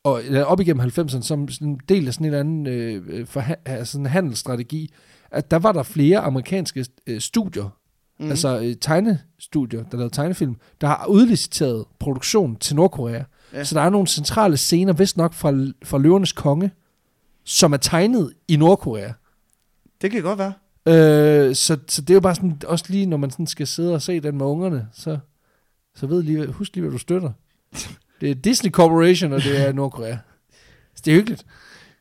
og eller op igennem 90'erne, som sådan en del af sådan en eller anden øh, forha- altså en handelsstrategi, at der var der flere amerikanske øh, studier, mm. altså øh, tegnestudier, der lavede tegnefilm, der har udliciteret produktion til Nordkorea. Ja. Ja. Så der er nogle centrale scener, vist nok fra, fra Løvernes Konge, som er tegnet i Nordkorea. Det kan godt være. Øh, så, så det er jo bare sådan, også lige når man sådan skal sidde og se den med ungerne, så, så ved lige, husk lige, hvad du støtter. Det er Disney Corporation, og det er Nordkorea. Så det er hyggeligt.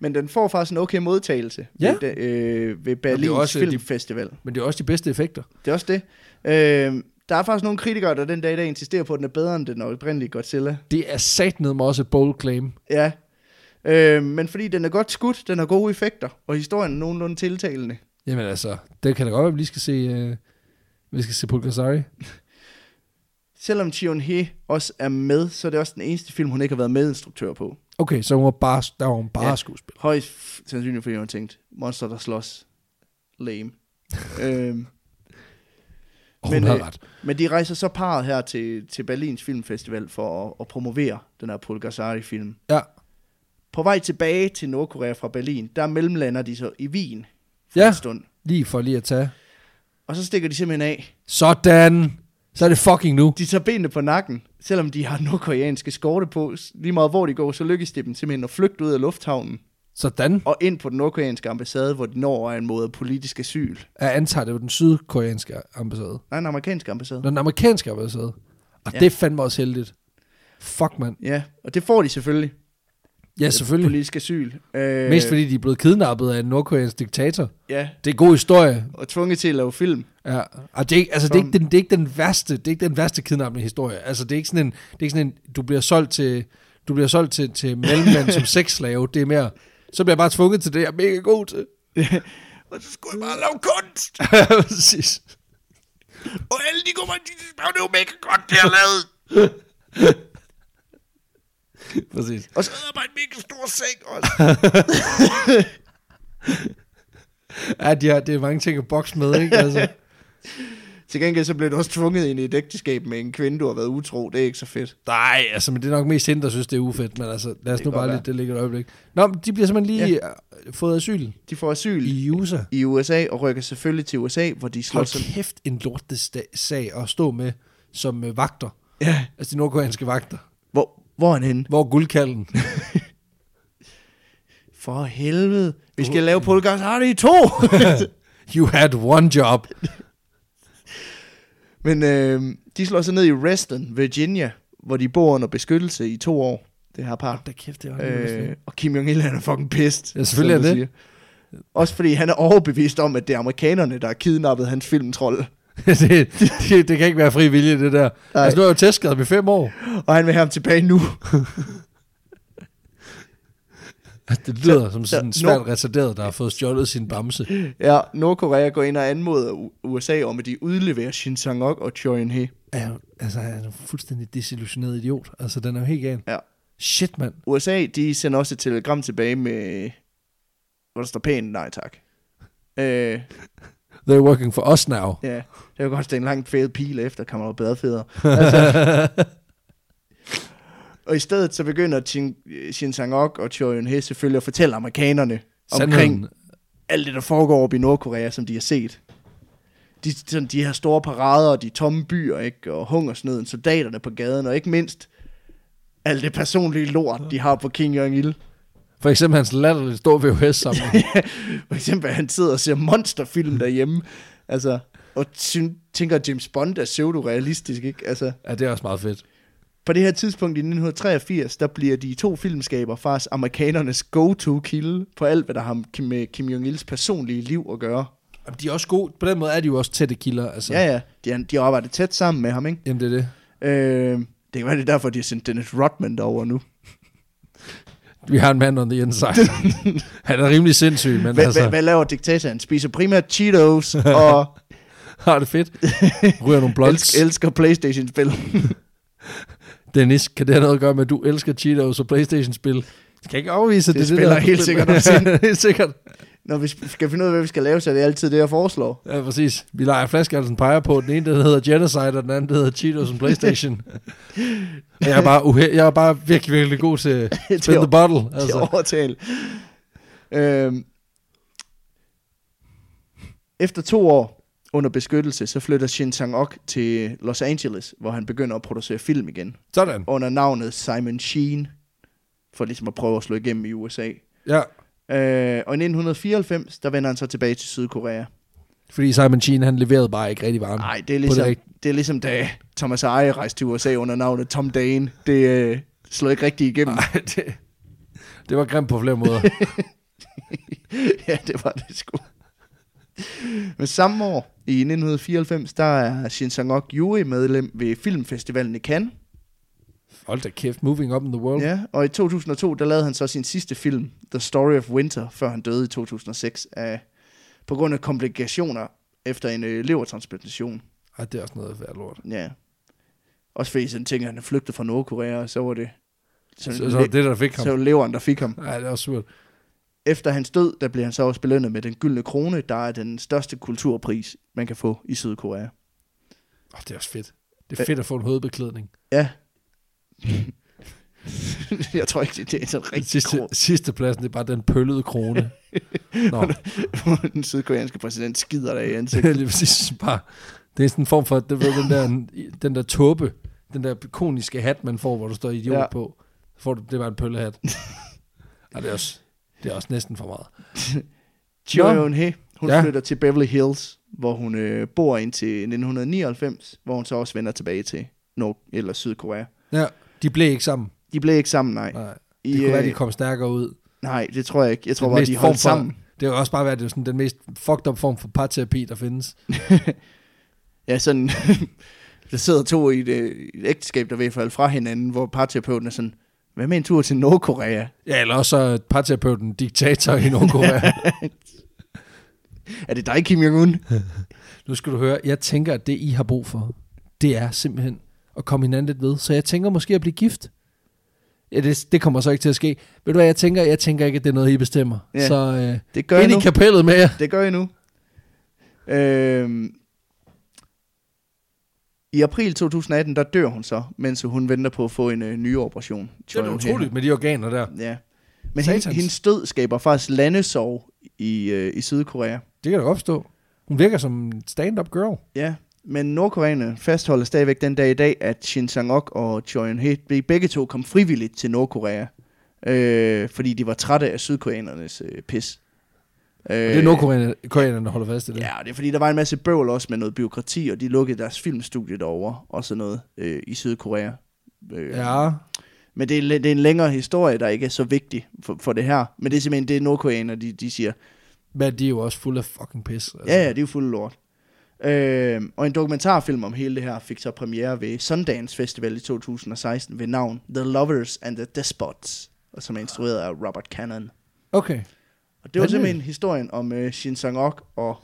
Men den får faktisk en okay modtagelse Ja. ved, de, øh, ved er Berlins også de- Filmfestival. Men det er også de bedste effekter. Det er også det. Øh, der er faktisk nogle kritikere, der den dag i dag insisterer på, at den er bedre end den oprindelige Godzilla. Det er sat ned med også et bold claim. Ja. Øh, men fordi den er godt skudt, den har gode effekter, og historien er nogenlunde tiltalende. Jamen altså, det kan da godt være, at vi lige skal se, øh, vi skal se Pulgasari. Selvom Chion He også er med, så er det også den eneste film, hun ikke har været medinstruktør på. Okay, så hun var bare, der var hun bare ja. Skuespiller. Højst sandsynligt, fordi hun har tænkt, monster der slås. Lame. øhm, Og Men, øh, ret. men de rejser så parret her til, til Berlins Filmfestival for at, at promovere den her Pulgasari-film. Ja. På vej tilbage til Nordkorea fra Berlin, der mellemlander de så i Wien for Ja. en stund. Lige for lige at tage. Og så stikker de simpelthen af. Sådan. Så er det fucking nu. De tager benene på nakken, selvom de har nordkoreanske skorte på. Lige meget hvor de går, så lykkes det dem simpelthen at flygte ud af lufthavnen Sådan. og ind på den nordkoreanske ambassade, hvor de når en måde politisk asyl. Jeg antager, det var den sydkoreanske ambassade. Nej, en amerikansk ambassade. Den amerikanske ambassade. Og ja. Det er fandme også heldigt. Fuck, mand. Ja, og det får de selvfølgelig. Ja, selvfølgelig. Politisk asyl. Øh, Mest fordi de er blevet kidnappet af en nordkoreansk diktator. Ja, Det er god historie. og tvunget til at lave film. Ja. Og det er, ikke, altså, det, er ikke den, det er ikke den værste, det er ikke den værste kidnappende historie. Altså, det er ikke sådan en, det er ikke sådan en du bliver solgt til, du bliver solgt til, til mellemmænd som sexslave. Det er mere, så bliver jeg bare tvunget til det, jeg er mega god til. Og så skulle jeg bare lave kunst. Præcis. Og alle de kommer, de det er jo mega godt, det jeg lavet. Præcis. Og så jeg bare en mega stor seng også. Ja, de har, det er mange ting at bokse med, ikke? Altså. Til gengæld så blev du også tvunget ind i et ægteskab med en kvinde, du har været utro. Det er ikke så fedt. Nej, altså, men det er nok mest hende, der synes, det er ufedt. Men altså, lad os nu bare lidt, det ligger et øjeblik. Nå, men de bliver simpelthen lige ja. fået asyl De får asyl i, USA. i USA og rykker selvfølgelig til USA, hvor de slår sig. Kæft en lortesag at stå med som øh, vagter. Ja. Altså de nordkoreanske vagter. Hvor, er han henne? Hvor er guldkalden? For helvede. Vi skal lave podcast har det i to. you had one job. Men øh, de slår sig ned i Reston, Virginia, hvor de bor under beskyttelse i to år. Det her par. Da kæft, det var Øh, og Kim Jong-il han er fucking pissed. Ja, selvfølgelig er det. siger. Også fordi han er overbevist om, at det er amerikanerne, der har kidnappet hans filmtrolle. det, det, det, kan ikke være fri vilje, det der. Nej. Altså nu er jeg jo testskadet med fem år. Og han vil have ham tilbage nu. Altså, det lyder Så- som så sådan en svært retarderet, der har fået stjålet sin bamse. Ja, Nordkorea går ind og anmoder USA om, at de udleverer Shin Sang-ok og Choi. Er jo, altså, han er en fuldstændig desillusioneret idiot. Altså, den er jo helt gal. Ja. Shit, mand. USA, de sender også et telegram tilbage med, hvor der står pænt nej tak. Øh, They're working for us now. ja, det er jo godt, det er en lang fed pil efter, man jo bedre federe. Altså, og i stedet så begynder Shin, Shin Sang-ok og Choi Eun-hee selvfølgelig at fortælle amerikanerne omkring Sandheden. alt det, der foregår oppe i Nordkorea, som de har set. De, sådan, de her store parader, og de tomme byer, ikke? og hungersnøden, soldaterne på gaden, og ikke mindst alt det personlige lort, de har på Kim Jong-il. For eksempel hans latterligt store VHS samling. For eksempel, at han sidder og ser monsterfilm derhjemme. Altså, og tænker, at James Bond er pseudo-realistisk, ikke? Altså, ja, det er også meget fedt. på det her tidspunkt i 1983, der bliver de to filmskaber faktisk amerikanernes go-to-kilde på alt, hvad der har med Kim Jong-ils personlige liv at gøre. Jamen, de er også gode. På den måde er de jo også tætte kilder. Altså. Ja, ja. De, har- de har arbejdet tæt sammen med ham, ikke? Jamen, det er det. Øh, det kan være, det er derfor, de har sendt Dennis Rodman derover nu. Vi har en mand on the inside. Han er rimelig sindssyg, men Hvad, altså, hvad, hvad laver diktatoren? Spiser primært Cheetos og har det fedt. Ryger nogle blunts. elsker, elsker Playstation-spil. Dennis, kan det have noget at gøre med, at du elsker Cheetos og Playstation-spil? Jeg kan ikke afvise, at Det det, er spiller der. helt sikkert også helt sikkert. Når vi skal finde ud af, hvad vi skal lave, så er det altid det, jeg foreslår. Ja, præcis. Vi leger flaskehalsen peger på. Den ene, der hedder Genocide, og den anden, der hedder Cheetos og Playstation. Jeg er bare, uhe- jeg er bare virkelig, virkelig god til spin the bottle. Altså. Altså. overtale. Øhm, efter to år under beskyttelse, så flytter Shin Sang-ok til Los Angeles, hvor han begynder at producere film igen. Sådan. Under navnet Simon Sheen, for ligesom at prøve at slå igennem i USA. Ja, Øh, og i 1994, der vender han så tilbage til Sydkorea. fordi Simon Sheen, han leverede bare ikke rigtig varme. Nej, det er ligesom, det det, er ligesom da Thomas Eje rejste til USA under navnet Tom Dane. Det øh, slår ikke rigtig igennem. Nej, det, det var grimt på flere måder. ja, det var det sgu. Men samme år, i 1994, der er Shin Sang-ok jurymedlem ved Filmfestivalen i Cannes. Hold da kæft, moving up in the world. Ja, og i 2002, der lavede han så sin sidste film, The Story of Winter, før han døde i 2006, af, på grund af komplikationer efter en øh, levertransplantation. Ej, det er også noget værd lort. Ja. Også fordi sådan tænker, at han flygtet fra Nordkorea, og så var det... Så, Så, så det, der fik ham. så leveren, der fik ham. Nej, det er også surt. Efter hans død, der blev han så også belønnet med den gyldne krone, der er den største kulturpris, man kan få i Sydkorea. Oh, det er også fedt. Det er fedt at få en hovedbeklædning. Ja. jeg tror ikke, det, det er så rigtig Sidste, krone. sidste pladsen, det er bare den pøllede krone. Nå, den sydkoreanske præsident skider der i det ansigtet. er lige præcis bare... Det er sådan en form for, det ved, den der, den der tåbe, den der ikoniske hat, man får, hvor du står idiot Ja. på. Får du, det var en pøllehat. Ej, det er også, det er også næsten for meget. Choi Nå. Eun-hee, hun Ja. flytter til Beverly Hills, hvor hun øh, bor indtil 1999, hvor hun så også vender tilbage til Nord- eller Sydkorea. Ja, de blev ikke sammen. De blev ikke sammen, nej. Nej, det I, kunne være, øh, de kom stærkere ud. Nej, det tror jeg ikke. Jeg tror Den bare, de holdt for- sammen. Det har også bare været det sådan den mest fucked up form for parterapi, der findes. Ja, sådan... der sidder to i et, øh, et ægteskab, der vil falde fra hinanden, hvor parterapeuten er sådan, hvad med en tur til Nordkorea? Ja, eller også er parterapeuten diktator i Nordkorea. Er det dig, Kim Jong-un? nu skal du høre, jeg tænker, at det I har brug for, det er simpelthen at komme hinanden lidt ved. Så jeg tænker måske at blive gift. Ja, det, det kommer så ikke til at ske. Ved du hvad jeg tænker? Jeg tænker ikke, at det er noget, I bestemmer. Ja. Så øh, Det gør ind nu. i kapellet med jer. Det gør jeg nu. Øhm, I april 2018, der dør hun så, mens hun venter på at få en øh, ny operation. Det er utroligt med de organer der. Ja. Men hendes, Satans. hendes død skaber faktisk landesorg i, øh, i Sydkorea. Det kan da forstå. Hun virker som en stand-up girl. Ja, Men nordkoreanerne fastholder stadigvæk den dag i dag, at Shin Sang-ok og Choi Yun-hee begge to kom frivilligt til Nordkorea. Øh, fordi de var trætte af sydkoreanernes øh, pis. Øh, det er nordkoreanerne, der holder fast i det. Ja, det er fordi, der var en masse bøvl også med noget byråkrati, og de lukkede deres filmstudie derovre, og sådan noget øh, i Sydkorea. Øh, ja. Men det er, det er en længere historie, der ikke er så vigtig for, for det her. Men det er simpelthen det, nordkoreaner, de, de siger. Men de er jo også fuld af fucking pis. Altså. Ja, ja, de er jo fuld af lort. Øh, og en dokumentarfilm om hele det her fik så premiere ved Sundance Festival i 2016 ved navn The Lovers and the Despots, og som er instrueret af Robert Cannon. Okay. Og det var simpelthen historien om uh, Shin Sang-ok og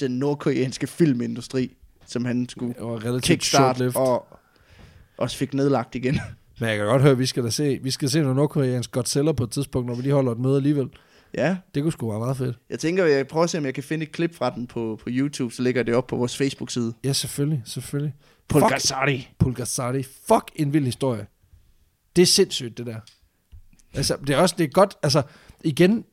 den nordkoreanske filmindustri, som han skulle kickstart og også fik nedlagt igen. Men jeg kan godt høre, at vi skal da se, vi skal se noget nordkoreansk Godzilla på et tidspunkt, når vi lige holder et møde alligevel. Ja. Det kunne sgu være meget fedt. Jeg tænker, jeg prøver at se, om jeg kan finde et klip fra den på, på YouTube, så lægger det op på vores Facebook-side. Ja, selvfølgelig, selvfølgelig. Pulgasari. Pulgasari. Fuck en vild historie. Det er sindssygt, det der. Altså, det er også, det er godt, altså, igen,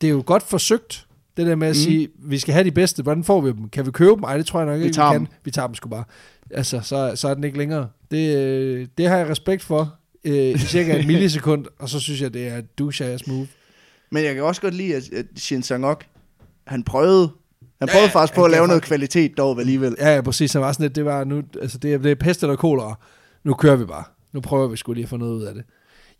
det er jo godt forsøgt, det der med at mm. sige, vi skal have de bedste, hvordan får vi dem? Kan vi købe dem? Ej, det tror jeg nok ikke, vi, tager vi kan. Dem. Vi tager dem sgu bare. Altså, så, så er den ikke længere. Det, det har jeg respekt for øh, i cirka en millisekund, og så synes jeg, det er douche move. Men jeg kan også godt lide, at, Shin Sang-ok, han prøvede han prøvede ja, faktisk på at lave noget kvalitet dog alligevel. Ja, ja, præcis. Han var sådan lidt, det var nu, altså det, er, det er pest eller kolera. Nu kører vi bare. Nu prøver vi sgu lige at få noget ud af det.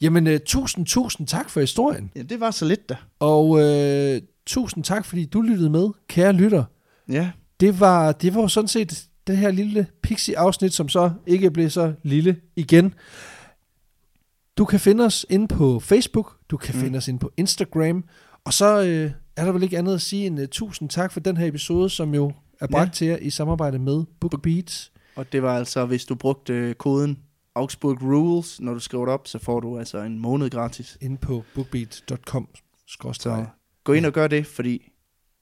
Jamen, uh, tusind, tusind tak for historien. Ja, det var så lidt da. Og uh, tusind tak, fordi du lyttede med, kære lytter. Ja. Det var, det var sådan set det her lille Pixie-afsnit, som så ikke blev så lille igen. Du kan finde os inde på Facebook, du kan mm. finde os inde på Instagram, og så øh, er der vel ikke andet at sige end uh, tusind tak for den her episode, som jo er bragt ja. til jer i samarbejde med BookBeats. Og det var altså, hvis du brugte øh, koden Augsburg Rules, når du skriver det op, så får du altså en måned gratis. Inde på bookbeat.com. Så gå ind og gør det, fordi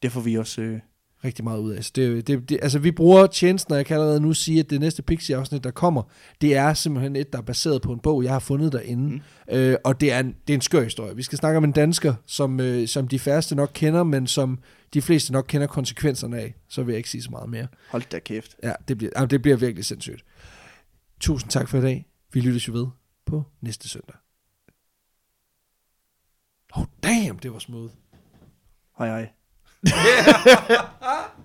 det får vi også øh, rigtig meget ud af. Så det, det, det, altså, vi bruger tjenesten, og jeg kan allerede nu sige, at det næste Pixie-afsnit, der kommer, det er simpelthen et, der er baseret på en bog, jeg har fundet derinde. Mm. Øh, og det er, en, det er en skør historie. Vi skal snakke om en dansker, som, øh, som de færreste nok kender, men som de fleste nok kender konsekvenserne af. Så vil jeg ikke sige så meget mere. Hold da kæft. Ja, det bliver, altså, det bliver virkelig sindssygt. Tusind tak for i dag. Vi lyttes jo ved på næste søndag. Oh damn, det var smooth. Hej hej. Yeah.